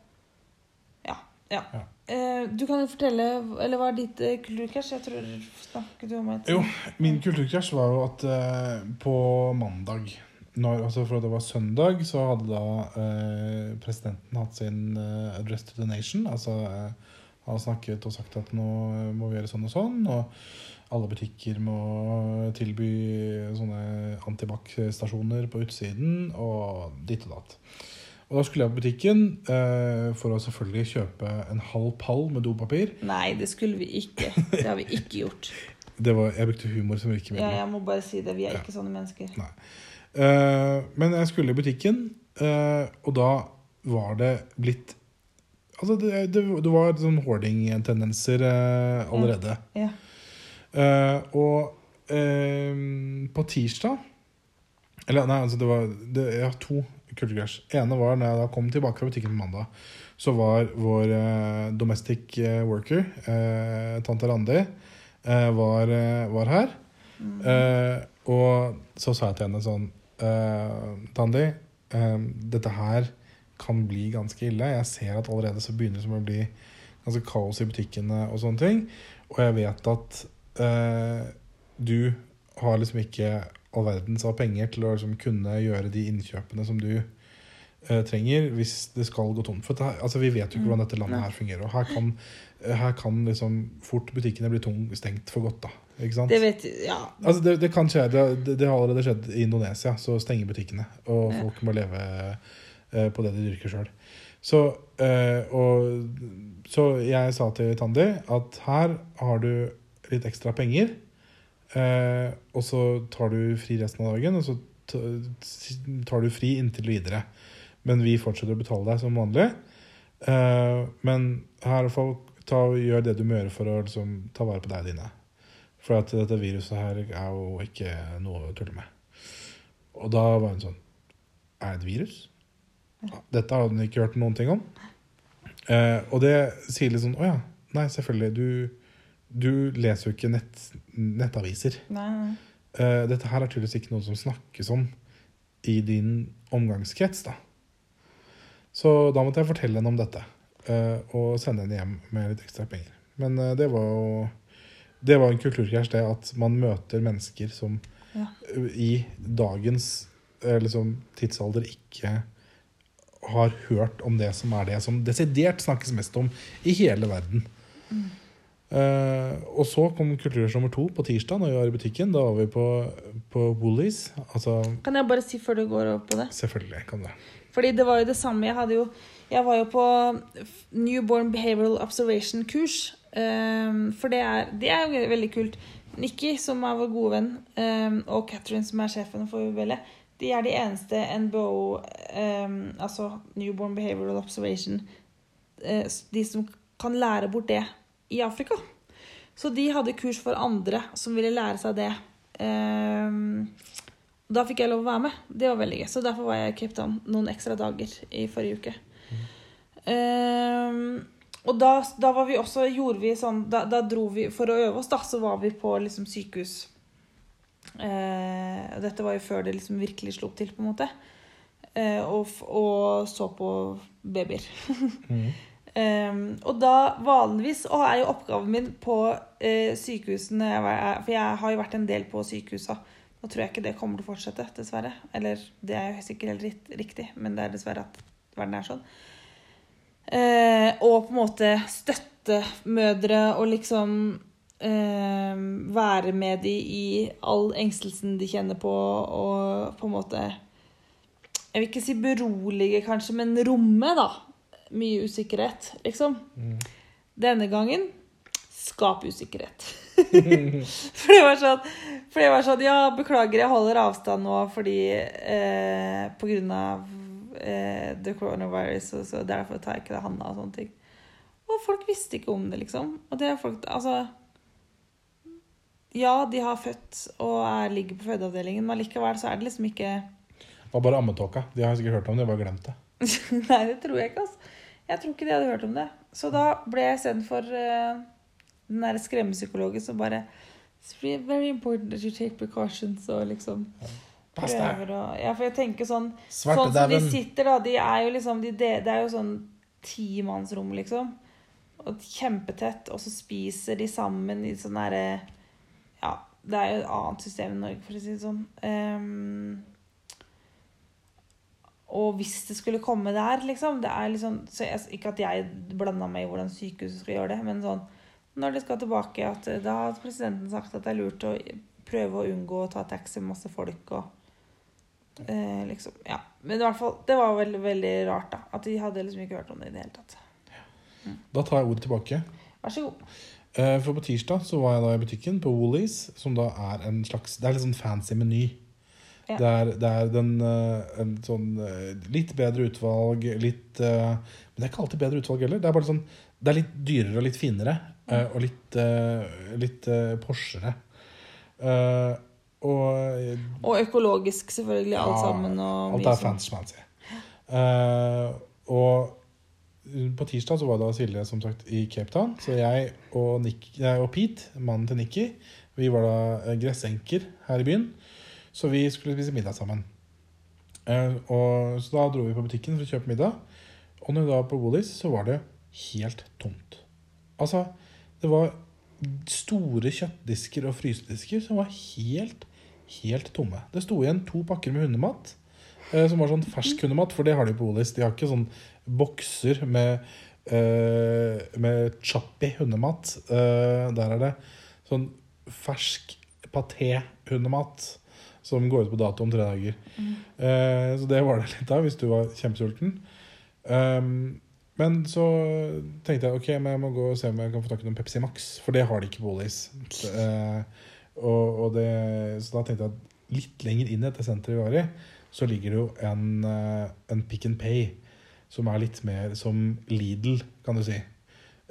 Ja. ja.
Ja.
Eh, du kan jo fortelle Eller hva er ditt eh, kulturkrasj? Jeg tror snakket du om et
Jo, min kulturkrasj var jo at eh, på mandag når, altså For det var søndag, så hadde da eh, presidenten hatt sin eh, address to the nation. Altså eh, har snakket og sagt at nå må vi gjøre sånn og sånn. Og alle butikker må tilby sånne antibac-stasjoner på utsiden og ditt og datt. Og da skulle jeg på butikken eh, for å selvfølgelig kjøpe en halv pall med dopapir.
Nei, det skulle vi ikke. Det har vi ikke gjort. <laughs>
Det var, jeg brukte humor som
Ja, jeg må bare si det. Vi er
Ja.
ikke sånne mennesker.
Eh, men jeg skulle i butikken, eh, og da var det blitt Altså, det, det, det var sånn hoarding-tendenser eh, allerede.
Ja.
Eh, og eh, på tirsdag Eller nei, altså det var det, Jeg har to kulturkrasj. ene var når jeg da kom tilbake fra butikken på mandag. Så var vår eh, domestic eh, worker, eh, tante Randi, eh, var, eh, var her.
Mm.
Uh, og så sa jeg til henne sånn uh, Tandi, uh, dette her kan bli ganske ille. Jeg ser at allerede så begynner det som å bli ganske kaos i butikkene og sånne ting. Og jeg vet at eh, du har liksom ikke all verdens av penger til å liksom kunne gjøre de innkjøpene som du eh, trenger hvis det skal gå tomt. For det, her- altså, vi vet jo ikke hvordan dette landet her fungerer. Og her kan, her kan liksom fort butikkene bli tung, stengt for godt. da.
Det vet Ja.
Altså, det, det kan skje. Det, det, har allerede skjedd i Indonesia. Så stenger butikkene, og
Ja.
folk må leve eh, på det de dyrker sjøl. Så, eh, og, så jeg sa til Tandi at her har du litt ekstra penger, eh, og så tar du fri resten av dagen, og så tar du fri inntil videre. Men vi fortsetter å betale deg som vanlig. Eh, men her folk ta gjør det du må gjøre for å liksom, ta vare på deg og dine. For at dette viruset her er jo ikke noe å tulle med. Og da var hun sånn Er det et virus? Dette hadde hun ikke hørt noen ting om. Eh, og det sier litt sånn Å ja. Nei, selvfølgelig. Du, du leser jo ikke nett, nettaviser.
Nei, nei.
Uh, dette her er tydeligvis ikke noe som snakkes om i din omgangskrets. da. Så da måtte jeg fortelle henne om dette uh, og sende henne hjem med litt ekstra penger. Men uh, det var jo det var en kulturkrasj, det at man møter mennesker som
Ja.
i dagens liksom, tidsalder ikke har hørt om det som er det som desidert snakkes mest om i hele verden. Eh, og så kom kulturkrasj nummer to på tirsdag, når vi var i butikken. Da var vi på, på Woolies. Altså,
Kan jeg bare si før du går over på det?
selvfølgelig kan det.
Fordi det var jo det samme. Jeg, jo, jeg var jo på Newborn Behavioral Observation-kurs. Um, for det er, det er jo veldig kult. Nikki, som er vår gode venn, um, og Catherine, som er sjefen for UBL, de er de eneste NBO, um, altså Newborn Behavioral Observation, uh, de som kan lære bort det i Afrika. Så de hadde kurs for andre som ville lære seg det. Ehm, da fikk jeg lov å være med. Det var veldig gøy. Så derfor var jeg i Cape Town noen ekstra dager i forrige uke. Ehm, og da, da var vi også gjorde vi sånn da, da dro vi For å øve oss, da, så var vi på liksom sykehus. Eh, dette var jo før det liksom virkelig slo til, på en måte. Eh, og, og så på babyer. <laughs>
Mhm.
Ehm, og da vanligvis og er jo oppgaven min på uh, sykehusene For jeg har jo vært en del på sykehusa. Nå tror jeg ikke det kommer til å fortsette, dessverre. Eller det er jo sikkert helt rikt- riktig, men det er dessverre at verden er sånn. Uh, og på en måte støtte mødre og liksom uh, være med de i all engstelsen de kjenner på, og på en måte Jeg vil ikke si berolige, kanskje, men romme, da. Mye usikkerhet, liksom.
Mm.
Denne gangen skap usikkerhet. <laughs> for det var sånn For det var sånn Ja, beklager, jeg holder avstand nå fordi eh, På grunn av eh, the coronavirus, og så derfor tar jeg ikke det handa og sånne ting. Og folk visste ikke om det, liksom. Og det er folk Altså Ja, de har født og er, ligger på fødeavdelingen, men likevel så er det liksom ikke
Det var bare ammetåka. De har sikkert hørt om det, bare glemt det. <laughs>
Nei, det tror jeg ikke, altså. Jeg tror ikke de hadde hørt om det. Så da ble jeg sendt for eh, den der skremmepsykologen som bare It's very important that you take precautions og liksom
Pass deg!
Ja, for jeg tenker sånn Svarte Sånn som de sitter, da. De er jo liksom de, Det er jo sånn timannsrom, liksom. Og kjempetett. Og så spiser de sammen i sånn derre Ja, det er jo et annet system i Norge, for å si det sånn. Ehm, og hvis det skulle komme der, liksom det er liksom, så jeg, Ikke at jeg blanda meg i hvordan sykehuset skal gjøre det, men sånn når de skal tilbake, at eh, da har presidenten sagt at det er lurt å prøve å unngå å ta taxi med masse folk og eh, liksom, ja. Men i hvert fall, det var veldig, veldig rart, da. At de hadde liksom ikke hørt om det i det hele tatt.
Da tar jeg ordet tilbake.
Vær så god.
Eh, For på tirsdag så var jeg da i butikken på Woolies, som da er en slags Det er litt sånn fancy meny.
Ja.
Det, er, det er den, eh, en sånn eh, litt bedre utvalg, litt eh, Men det er ikke alltid bedre utvalg heller. Det er bare sånn Det er litt dyrere og litt finere. eh, Og litt, litt Porschere. Og
Og økologisk, selvfølgelig, alt
Ja,
sammen. Og
Alt er
sånn.
fancy fancy. Eh, og på tirsdag så var da Silje som sagt i Cape Town. Så jeg og, Nick, jeg og Pete, mannen til Nikki, vi var da gressenker her i byen. Så vi skulle spise middag sammen. Eh, og, så da dro vi på butikken for å kjøpe middag. Og når vi da var på Woolies, så var det helt tomt. Altså, det var store kjøttdisker og frysedisker som var helt, helt tomme. Det sto igjen to pakker med hundemat, eh, som var sånn fersk hundemat, for det har de på Olis. De har ikke sånn bokser med, eh, med choppy hundemat. Eh, der er det sånn fersk paté-hundemat som går ut på dato om tre dager. Eh, så det var det litt av hvis du var kjempesulten. Um, men så tenkte jeg ok, men jeg må gå og se om jeg kan få tak i noen Pepsi Max. For det har de ikke på Olis. Det, så da tenkte jeg at litt lenger inn i dette senteret vi var i, så ligger det jo en, eh, en Pick and Pay som er litt mer som Lidl, kan du si.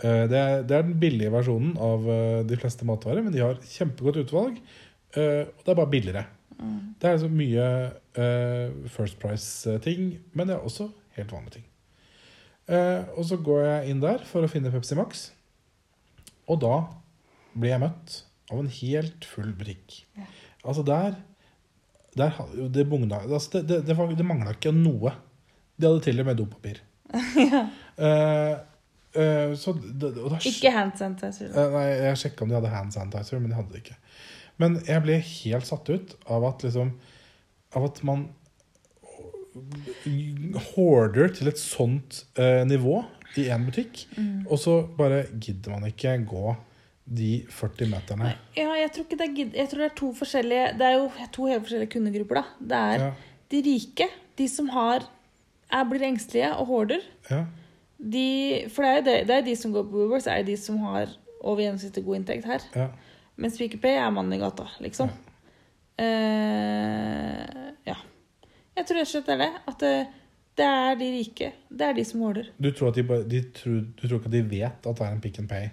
Det, er, det er den billige versjonen av de fleste matvarer, men de har kjempegodt utvalg. og det er bare billigere.
Mm.
Det er altså mye uh, First Price-ting, men det er også helt vanlige ting. Uh, og så går jeg inn der for å finne Pepsi Max, og da blir jeg møtt av en helt full butikk.
Ja.
Altså der, der Det, bugna- altså det, det, det, det mangla ikke noe. De hadde til og med dopapir. <laughs> ja. uh, uh, så da,
Ikke hand sanitizer.
Eh, Nei, jeg sjekka om de hadde hand sanitizer, men de hadde det ikke. Men jeg ble helt satt ut av at liksom Av at man hoarder til et sånt eh, nivå i én butikk,
Mm.
og så bare gidder man ikke gå de 40 meterne.
Ja, jeg tror ikke det er gidd- Jeg tror det er to forskjellige Det er jo to helt forskjellige kundegrupper, da. Det er
Ja,
de rike, de som har er, blir engstelige og hoarder.
ja,
De, for det er jo de, det er de som går på Woolworths, er jo de som har over gjennomsnittet god inntekt her.
ja.
Mens Speakerpay er mannen i gata, liksom. Uh, ja. Jeg tror rett og slett det er det. At det, det er de rike. Det er de som måler.
Du tror, de bare, de tror, du tror ikke de vet at det er en pick and pay?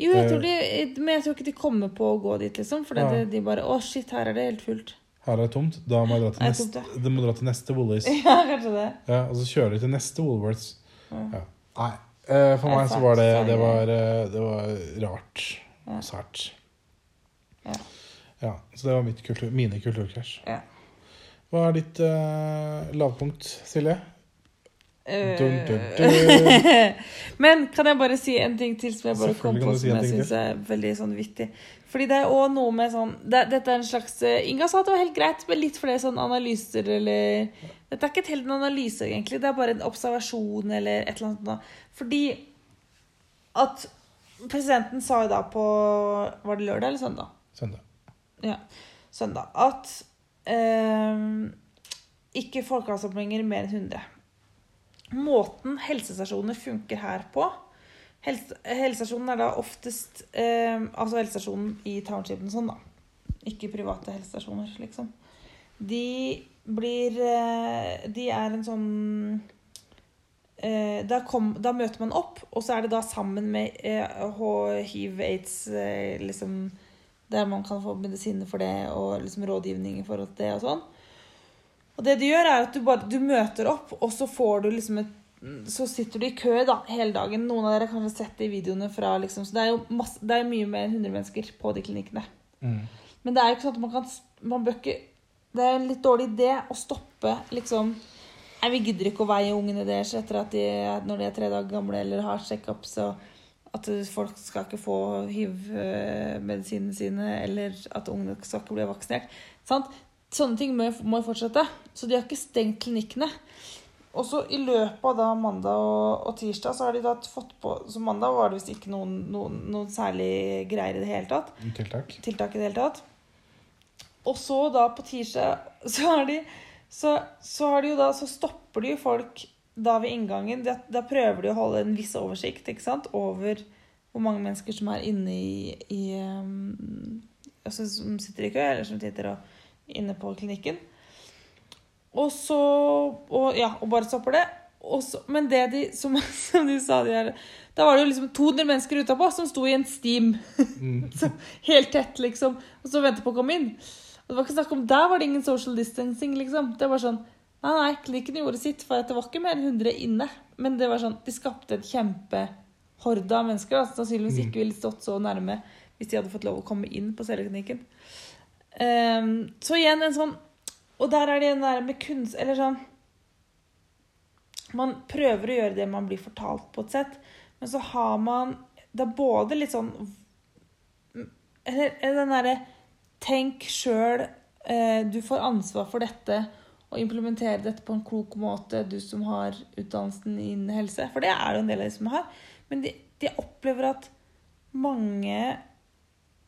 Jo, jeg
Eh.
tror de, men jeg tror ikke de kommer på å gå dit, liksom. For
Ja.
det, de bare Å, shit, her er det helt fullt.
Her er det tomt, da må jeg dra til neste,
tomt,
ja. dra til neste Woolies. <laughs>
Ja, kanskje det.
Ja, og så kjører de til neste Woolworths.
Ja.
Nei, eh, for meg så var det, det, var, eh, det var rart.
Ja.
Sært.
Ja.
Ja, så det var mitt kultur, mine kulturkrasj.
Ja.
Hva er ditt uh, lavpunkt, Silje?
Uh,
Dun, dun, dun. <laughs>
Men kan jeg bare si en ting til som jeg bare kom på
si
som jeg syns er veldig sånn vittig? Fordi det er òg noe med sånn det, Dette er en slags eh, Inga sa at det var helt greit, men litt flere sånn analyser eller Dette er ikke helt en analyse, egentlig. Det er bare en observasjon eller et eller annet. Fordi at presidenten sa jo da på Var det lørdag eller søndag?
Søndag.
Ja, søndag. At eh, ikke folkeavstemninger mer enn 100. Måten helsestasjoner funker her på helse, Helsestasjonen er da oftest eh, Altså helsestasjonen i townshipen sånn, da. Ikke private helsestasjoner, liksom. De blir eh, De er en sånn eh, da, kom, da møter man opp, og så er det da sammen med eh, hiv, aids, eh, liksom der man kan få medisiner for det og liksom rådgivning i forhold til det og sånn. Og det du gjør, er at du bare du møter opp, og så får du liksom et Så sitter du i kø da, hele dagen. Noen av dere har kanskje sett det i videoene fra liksom Så det er jo masse, det er mye mer enn 100 mennesker på de klinikkene.
Mm.
Men det er jo ikke sånn at man kan man ikke, Det er en litt dårlig idé å stoppe liksom Nei, vi gidder ikke å veie ungene deres etter at de, når de er tre dager gamle eller har checkups. og At folk skal ikke få hiv-medisinene sine, eller at ungene skal ikke bli vaksinert. Sant? Sånne ting må, må fortsette. Så de har ikke stengt klinikkene. og så i løpet av da mandag og, og tirsdag så har de da fått på Så mandag var det visst ikke noen, noen, noen særlig greier i det hele tatt.
Tiltak.
Tiltak i det hele tatt. Og så da på tirsdag så har de så, så har de jo da Så stopper de jo folk da ved inngangen. Da, da prøver de å holde en viss oversikt ikke sant? over hvor mange mennesker som er inne i, i um, altså Som sitter i kø, eller som sitter og, inne på klinikken. Og så og, Ja, og bare stopper det. Så, men det de som, <laughs> som de sa de her, Da var det jo liksom 200 mennesker utapå som sto i en steam.
Mm. <laughs>
Så, helt tett, liksom. Og så ventet på å komme inn. Og det var ikke snakk om, Der var det ingen social distancing, liksom. Det var sånn Nei, nei, klinikken gjorde sitt, for det var ikke mer enn 100 inne. Men det var sånn, de skapte en kjempehorde av mennesker som sannsynligvis ikke ville stått så nærme hvis de hadde fått lov å komme inn på celleklinikken. Um, så igjen en sånn Og der er det en der med kunst Eller sånn Man prøver å gjøre det man blir fortalt, på et sett, men så har man Det er både litt sånn eller den derre Tenk sjøl, eh, du får ansvar for dette, og implementere dette på en klok måte, du som har utdannelsen innen helse. For det er det en del av de som har. Men de, de opplever at mange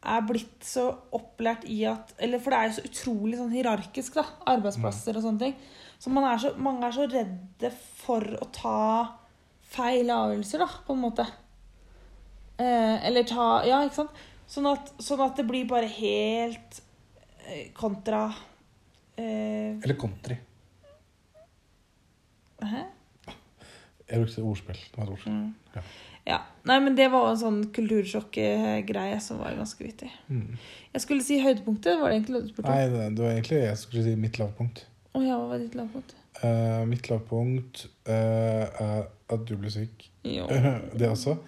er blitt så opplært i at Eller for det er jo så utrolig sånn hierarkisk, da. Arbeidsplasser og sånne ting. Så, man er så mange er så redde for å ta feil avgjørelser, da, på en måte. Eh, eller ta Ja, ikke sant? Sånn at, sånn at det blir bare helt eh, kontra eh,
Eller country.
Hæ?
Jeg brukte ordspill. Det var et ordspill.
Mm.
Ja.
Ja. Nei, men det var en sånn kultursjokk-greie som var ganske vittig.
Mm.
Jeg skulle si høydepunktet. Var det egentlig det du spurte om?
Nei, det, det var egentlig jeg skulle si mitt lavpunkt.
Å ja, hva var ditt lavpunkt?
Uh, mitt lavpunkt uh, er at du ble syk.
Jo. <laughs>
det også.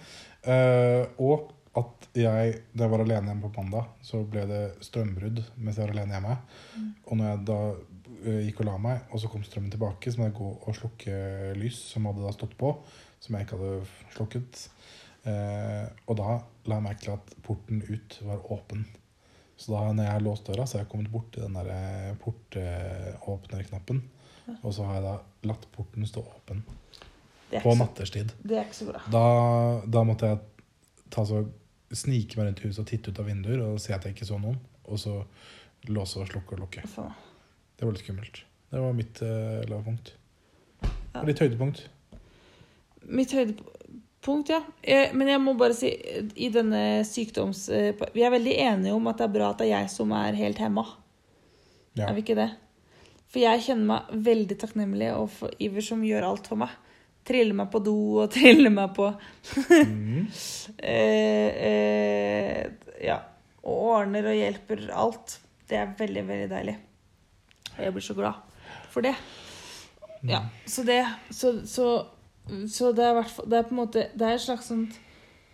Uh, og at jeg, da jeg var alene hjemme på mandag, så ble det strømbrudd mens jeg var alene hjemme.
Mm.
Og når jeg da uh, gikk og la meg, og så kom strømmen tilbake, så må jeg gå og slukke lys som hadde da stått på, som jeg ikke hadde slukket. Uh, og da la jeg merke til at porten ut var åpen. Så da når jeg har låst døra, så har jeg kommet bort til den der eh, ja. Og så har jeg da latt porten stå åpen på
så, bra.
Da, da måtte jeg ta så, snike meg rundt huset og titte ut av vinduer og se at jeg ikke så noen. Og så låse og slukke og lukke.
Så,
Det var litt skummelt. Det var mitt uh, lavpunkt.
Ja.
Og ditt høydepunkt.
mitt høydepunkt, ja. Jeg, Men jeg må bare si, i denne sykdoms... eh, Vi er veldig enige om at det er bra at det er jeg som er helt hemma.
Ja.
Er vi ikke det? For jeg kjenner meg veldig takknemlig overfor Iver som gjør alt for meg. Triller meg på do og <laughs> triller meg på
Mm. <laughs>
eh, eh, Ja. Og ordner og hjelper alt. Det er veldig, veldig deilig. Og jeg blir så glad for det. Ja, så det Så, så, så det er hvert Det er på en måte Det er et slags sånt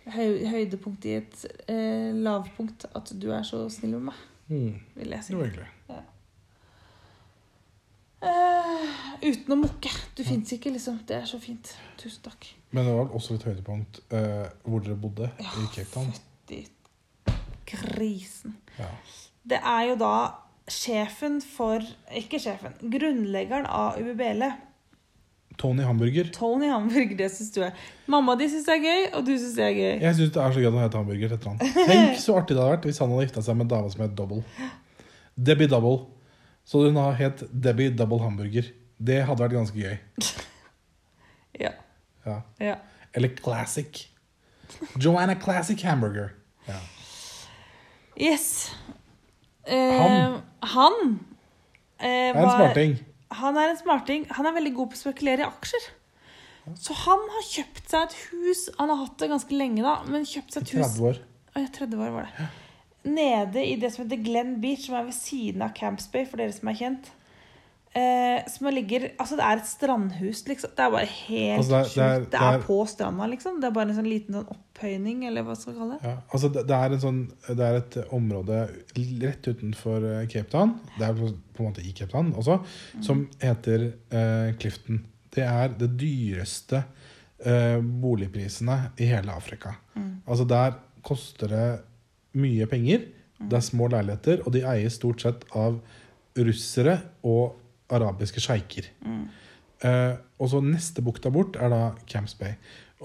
høy, høydepunkt i et eh, lavpunkt at du er så snill med meg,
Mm.
vil jeg si.
Det var
Eh, uten å mukke. Du fins ikke, liksom. Det er så fint. Tusen takk.
Men det var også et høydepunkt uh, hvor dere bodde,
Ja,
i Cape Town.
Fytti grisen.
Ja.
Det er jo da sjefen for Ikke sjefen. Grunnleggeren av UBBL.
Tony Hamburger.
Tony Hamburger, det syns du er Mamma di syns det er gøy, og du syns det er gøy.
Jeg syns det er så gøy å hete Hamburger. Tenk så artig det hadde vært hvis han hadde gifta seg med en dame som het Double. Debbie Double. Så hun har het Debbie Double Hamburger. Det hadde vært ganske gøy. <laughs>
Ja.
Ja.
ja.
Eller Classic. Joanna Classic Hamburger. Ja.
Yes. Eh,
Han.
Han eh,
er en
var-
smarting.
Han er en smarting. Han er veldig god på å spekulere i aksjer. Så han har kjøpt seg et hus Han har hatt det ganske lenge, da, men kjøpt seg et hus
30 år.
Å, ja, 30 år var det. Nede i det som heter Glen Beach, som er ved siden av Camps Bay, for dere som er kjent. Eh, som ligger Altså, det er et strandhus, liksom. Det er bare helt
Altså, det
sjukt.
det
Det
det
er, på stranda, liksom. Det er bare en sånn liten sånn opphøyning, eller hva skal vi kalle det.
Ja, altså det, det, er en sånn, det er et område rett utenfor eh, Cape Town, det er på en måte i Cape Town også, som heter eh, Clifton. Det er det dyreste eh, boligprisene i hele Afrika.
Mm.
Altså der koster det mye penger, det er små leiligheter, og de eies stort sett av russere og arabiske sjeiker.
Mm.
Eh, og så neste bukta bort er da Camps Bay.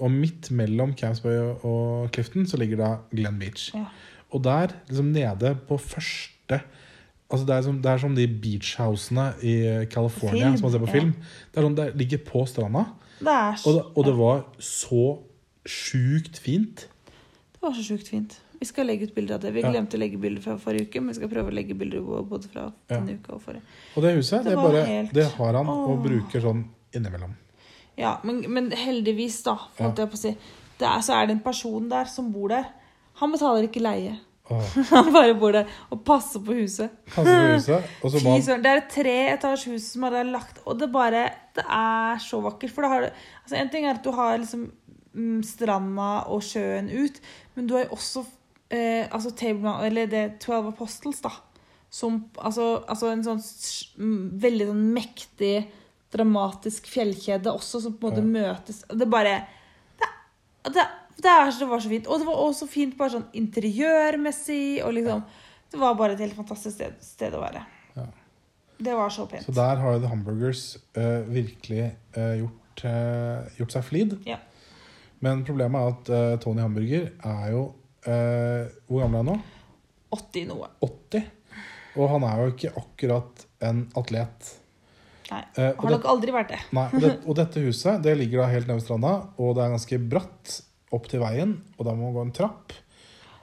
Og midt mellom Camps Bay og, Clifton så ligger da Glen Beach.
Ja.
Og der, liksom nede på første Altså det er som, det er som de beachhousene i California
Film,
som man ser på
ja.
film. Det er sånn, det ligger på stranda.
Det er
Og det, og det var så sjukt fint.
det var så sjukt fint. Vi skal legge ut bilder av det. Vi
Ja.
glemte å legge bilder fra forrige uke, men vi skal prøve å legge bilder både fra
Ja.
denne uka og forrige.
Og det huset,
Det
det, bare,
helt-
det har han og bruker sånn innimellom.
Ja, men, men heldigvis, da, holdt jeg på å si, det er, så er det en person der som bor der. Han betaler ikke leie.
Åh, <laughs>
Han bare bor der og passer på huset.
passer på huset. Og så
søren, Det er et treetasjes hus som er lagt Og det bare Det er så vakkert. For da har du altså En ting er at du har liksom mm, stranda og sjøen ut, men du har jo også eh, altså table, Eller det Twelve Apostles, da. Som altså, altså en sånn veldig sånn mektig, dramatisk fjellkjede også, som på en måte møtes Det bare det, det, det, det var så fint. Og det var også fint bare sånn interiørmessig. Og liksom Det var bare et helt fantastisk sted, sted å være.
Ja.
Det var så pent.
Så der har The Hamburgers uh, virkelig uh, gjort, uh, gjort seg flid.
Ja.
Men problemet er at eh, Tony Hamburger er jo eh, Hvor gammel er han nå?
80 noe.
80. Og han er jo ikke akkurat en atlet.
Nei.
Eh,
Har nok aldri vært det.
nei, og, det, og dette huset det ligger da helt nede ved stranda, og det er ganske bratt opp til veien, og da må man gå en trapp.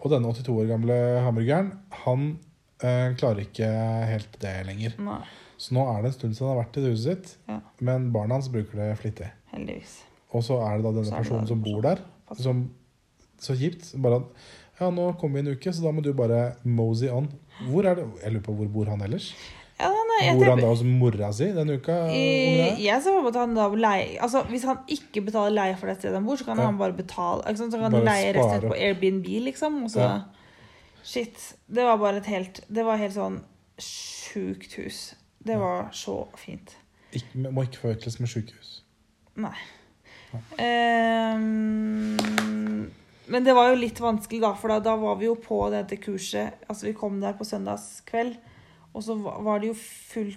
Og denne 82 år gamle hamburgeren, han eh, klarer ikke helt det lenger.
Nei,
Så nå er det en stund siden han har vært i det huset sitt,
Ja.
men barna hans bruker det flittig.
heldigvis.
Og så er det da denne
er
personen som bor der, som Så kjipt. Bare at Ja, nå kommer vi en uke, så da må du bare mosey on. Hvor er det Jeg lurer på hvor bor han ellers?
Ja, nei,
Bor han da hos mora si denne uka?
I- jeg ser på at han da leie, altså Hvis han ikke betaler leie for det stedet han bor, så kan
Ja.
han bare betale? Så kan han leie resten på Airbnb, liksom. Og så,
Ja.
Shit. Det var bare et helt Det var helt sånn sjukt hus. Det var så fint.
Ikke, må ikke forveksles med sjukehus.
Nei.
Ja.
Ehm, men det var jo litt vanskelig, da, for da, da var vi jo på dette kurset. Altså, vi kom der på søndagskveld, og så var det jo full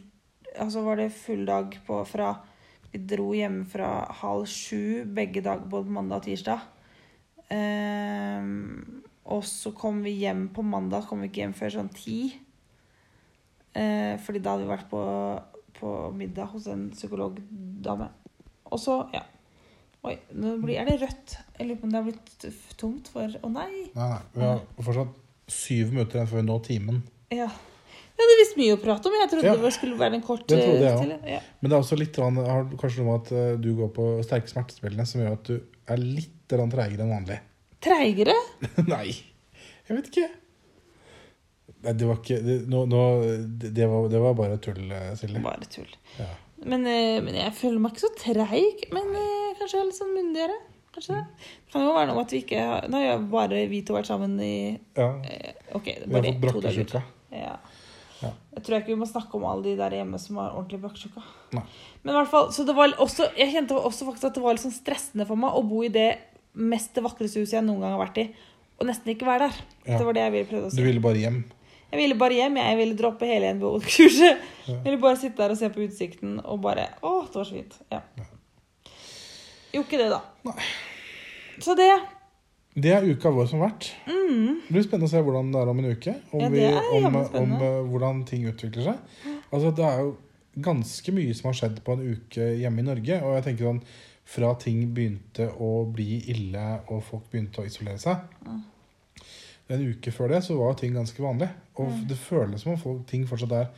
Altså var det full dag på fra Vi dro hjemme fra halv sju begge dager, både mandag og tirsdag. Um, og så kom vi hjem på mandag, kom vi ikke hjem før sånn ti. Uh, fordi da hadde vi vært på, på middag hos en psykologdame. Og så, ja. Oi, nå blir, er det rødt? Jeg lurer på om det har blitt tomt for Å nei!
Nei, nei. Vi har fortsatt syv minutter igjen før vi når timen.
Ja. Jeg hadde visst mye å prate om. Jeg trodde
Ja.
det skulle være en kort
Det trodde jeg ja.
til. Ja.
Men det er også litt har kanskje noe med at eh, du går på sterke smertespillene som gjør at du er litt treigere enn vanlig.
Treigere? <laughs>
Nei, jeg vet ikke. Nei, det var ikke Det, nå, det, det, var, det var bare tull, eh, Silje.
Bare tull.
Ja.
Men, eh, men jeg føler meg ikke så treig. Men eh, kanskje jeg er litt sånn myndigere. Kanskje det. Det kan jo være noe at vi ikke har Nå har jo bare vi to vært sammen i
ja.
eh, OK,
Vi har fått
to dager. Ja.
Ja.
Jeg tror ikke vi må snakke om alle de der hjemme som har ordentlig brakkesjuka. Men i hvert fall, så det var også, jeg kjente også faktisk at det var litt sånn stressende for meg å bo i det mest vakreste huset jeg noen gang har vært i, og nesten ikke være der.
Ja.
Det var det jeg ville prøve å si.
Du ville bare hjem.
Jeg ville bare hjem. Jeg ville droppe hele NBO-kurset.
Ja.
Ville bare sitte der og se på utsikten og bare Å, det var så fint. Ja. Gjorde ikke det, da.
Nei.
Så det
Det er uka vår som har vært. Det blir spennende å se hvordan det er om en uke. Om,
Mm. Ja,
vi, om, om eh, hvordan ting utvikler seg. Altså, det er jo ganske mye som har skjedd på en uke hjemme i Norge. Og jeg tenker sånn, fra ting begynte å bli ille og folk begynte å isolere seg En uke før det så var ting ganske vanlig. Og
Mm.
det føles som om ting fortsatt er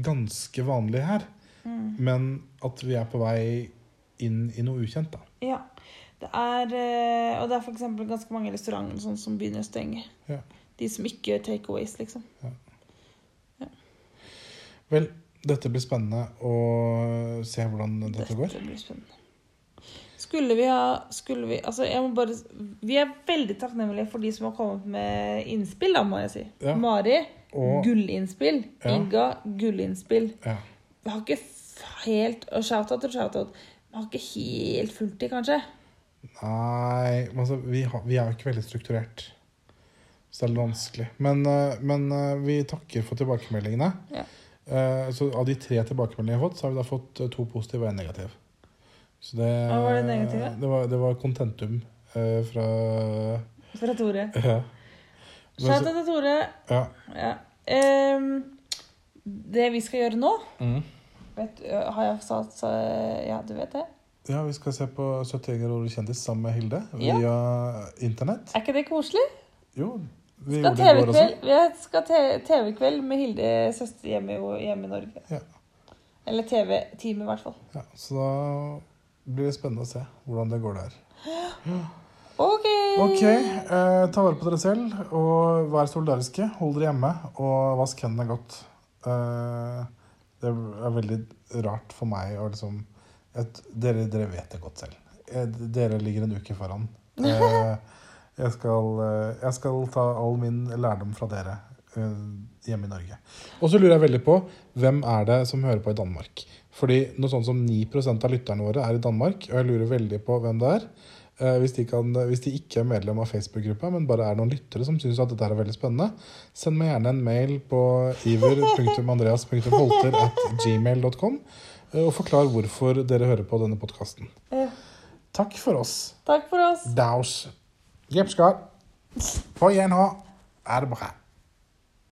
ganske vanlig her.
Mm.
Men at vi er på vei inn i noe ukjent, da.
Ja. Det er, eh, og det er f.eks. ganske mange restauranter sånn, som begynner å stenge.
Ja.
De som ikke gjør takeaways, liksom.
Vel, dette blir spennende å se hvordan dette går.
Dette blir spennende. Skulle vi ha skulle vi, altså jeg må bare, vi er veldig takknemlige for de som har kommet med innspill, da, må jeg si.
Ja.
Mari,
Og-
gullinnspill.
Ja.
Inga, gullinnspill.
Ja.
Vi har ikke helt og Shoutout og shoutout. Vi har ikke helt fulltid, kanskje.
Nei, altså, vi, har, vi er jo ikke veldig strukturert. Så det er litt vanskelig. Men, eh, men eh, vi takker for tilbakemeldingene.
Ja.
Eh, Så av de tre tilbakemeldingene vi har fått, så har vi da fått to positive og en negativ. Så det,
Hva var det negative?
Det var, det var Contentum eh, fra
Fra Tore. <laughs>
Ja.
Shout-out til Tore.
ja.
Ja. Ehm, det vi skal gjøre nå
Mm.
vet, Har jeg sagt så, Ja, du vet det?
ja, vi skal se på 71 grader kjendis sammen med Hilde
Ja.
via internett.
Er ikke det koselig?
Jo, vi
Skal. TV-kveld med Hilde søster hjemme, hjemme i Norge.
Ja.
Eller TV-time, i hvert fall.
Ja, så da blir det spennende å se hvordan det går der. <gasps>
OK!
Ok, eh, ta vare på dere selv, og vær solidariske. Hold dere hjemme, og vask hendene godt. Eh, det er veldig rart for meg å liksom dere, dere vet det godt selv. Eh, dere ligger en uke foran. Eh, jeg, skal, eh, jeg skal ta all min lærdom fra dere eh, hjemme i Norge. Og så lurer jeg veldig på hvem er det som hører på i Danmark? Fordi noe sånt som 9% av lytterne våre er i Danmark, og jeg lurer veldig på hvem det er. Eh, Hvis de, kan, hvis de ikke er medlem av Facebook-gruppa, men bare er noen lyttere som syns dette er veldig spennende, send meg gjerne en mail på iver.andreas.holter at gmail.com eh, og forklar hvorfor dere hører på denne podkasten.
Ja.
Takk for oss.
Takk for oss.
Daus. Jepp skal. På gjenhå. Er det bra.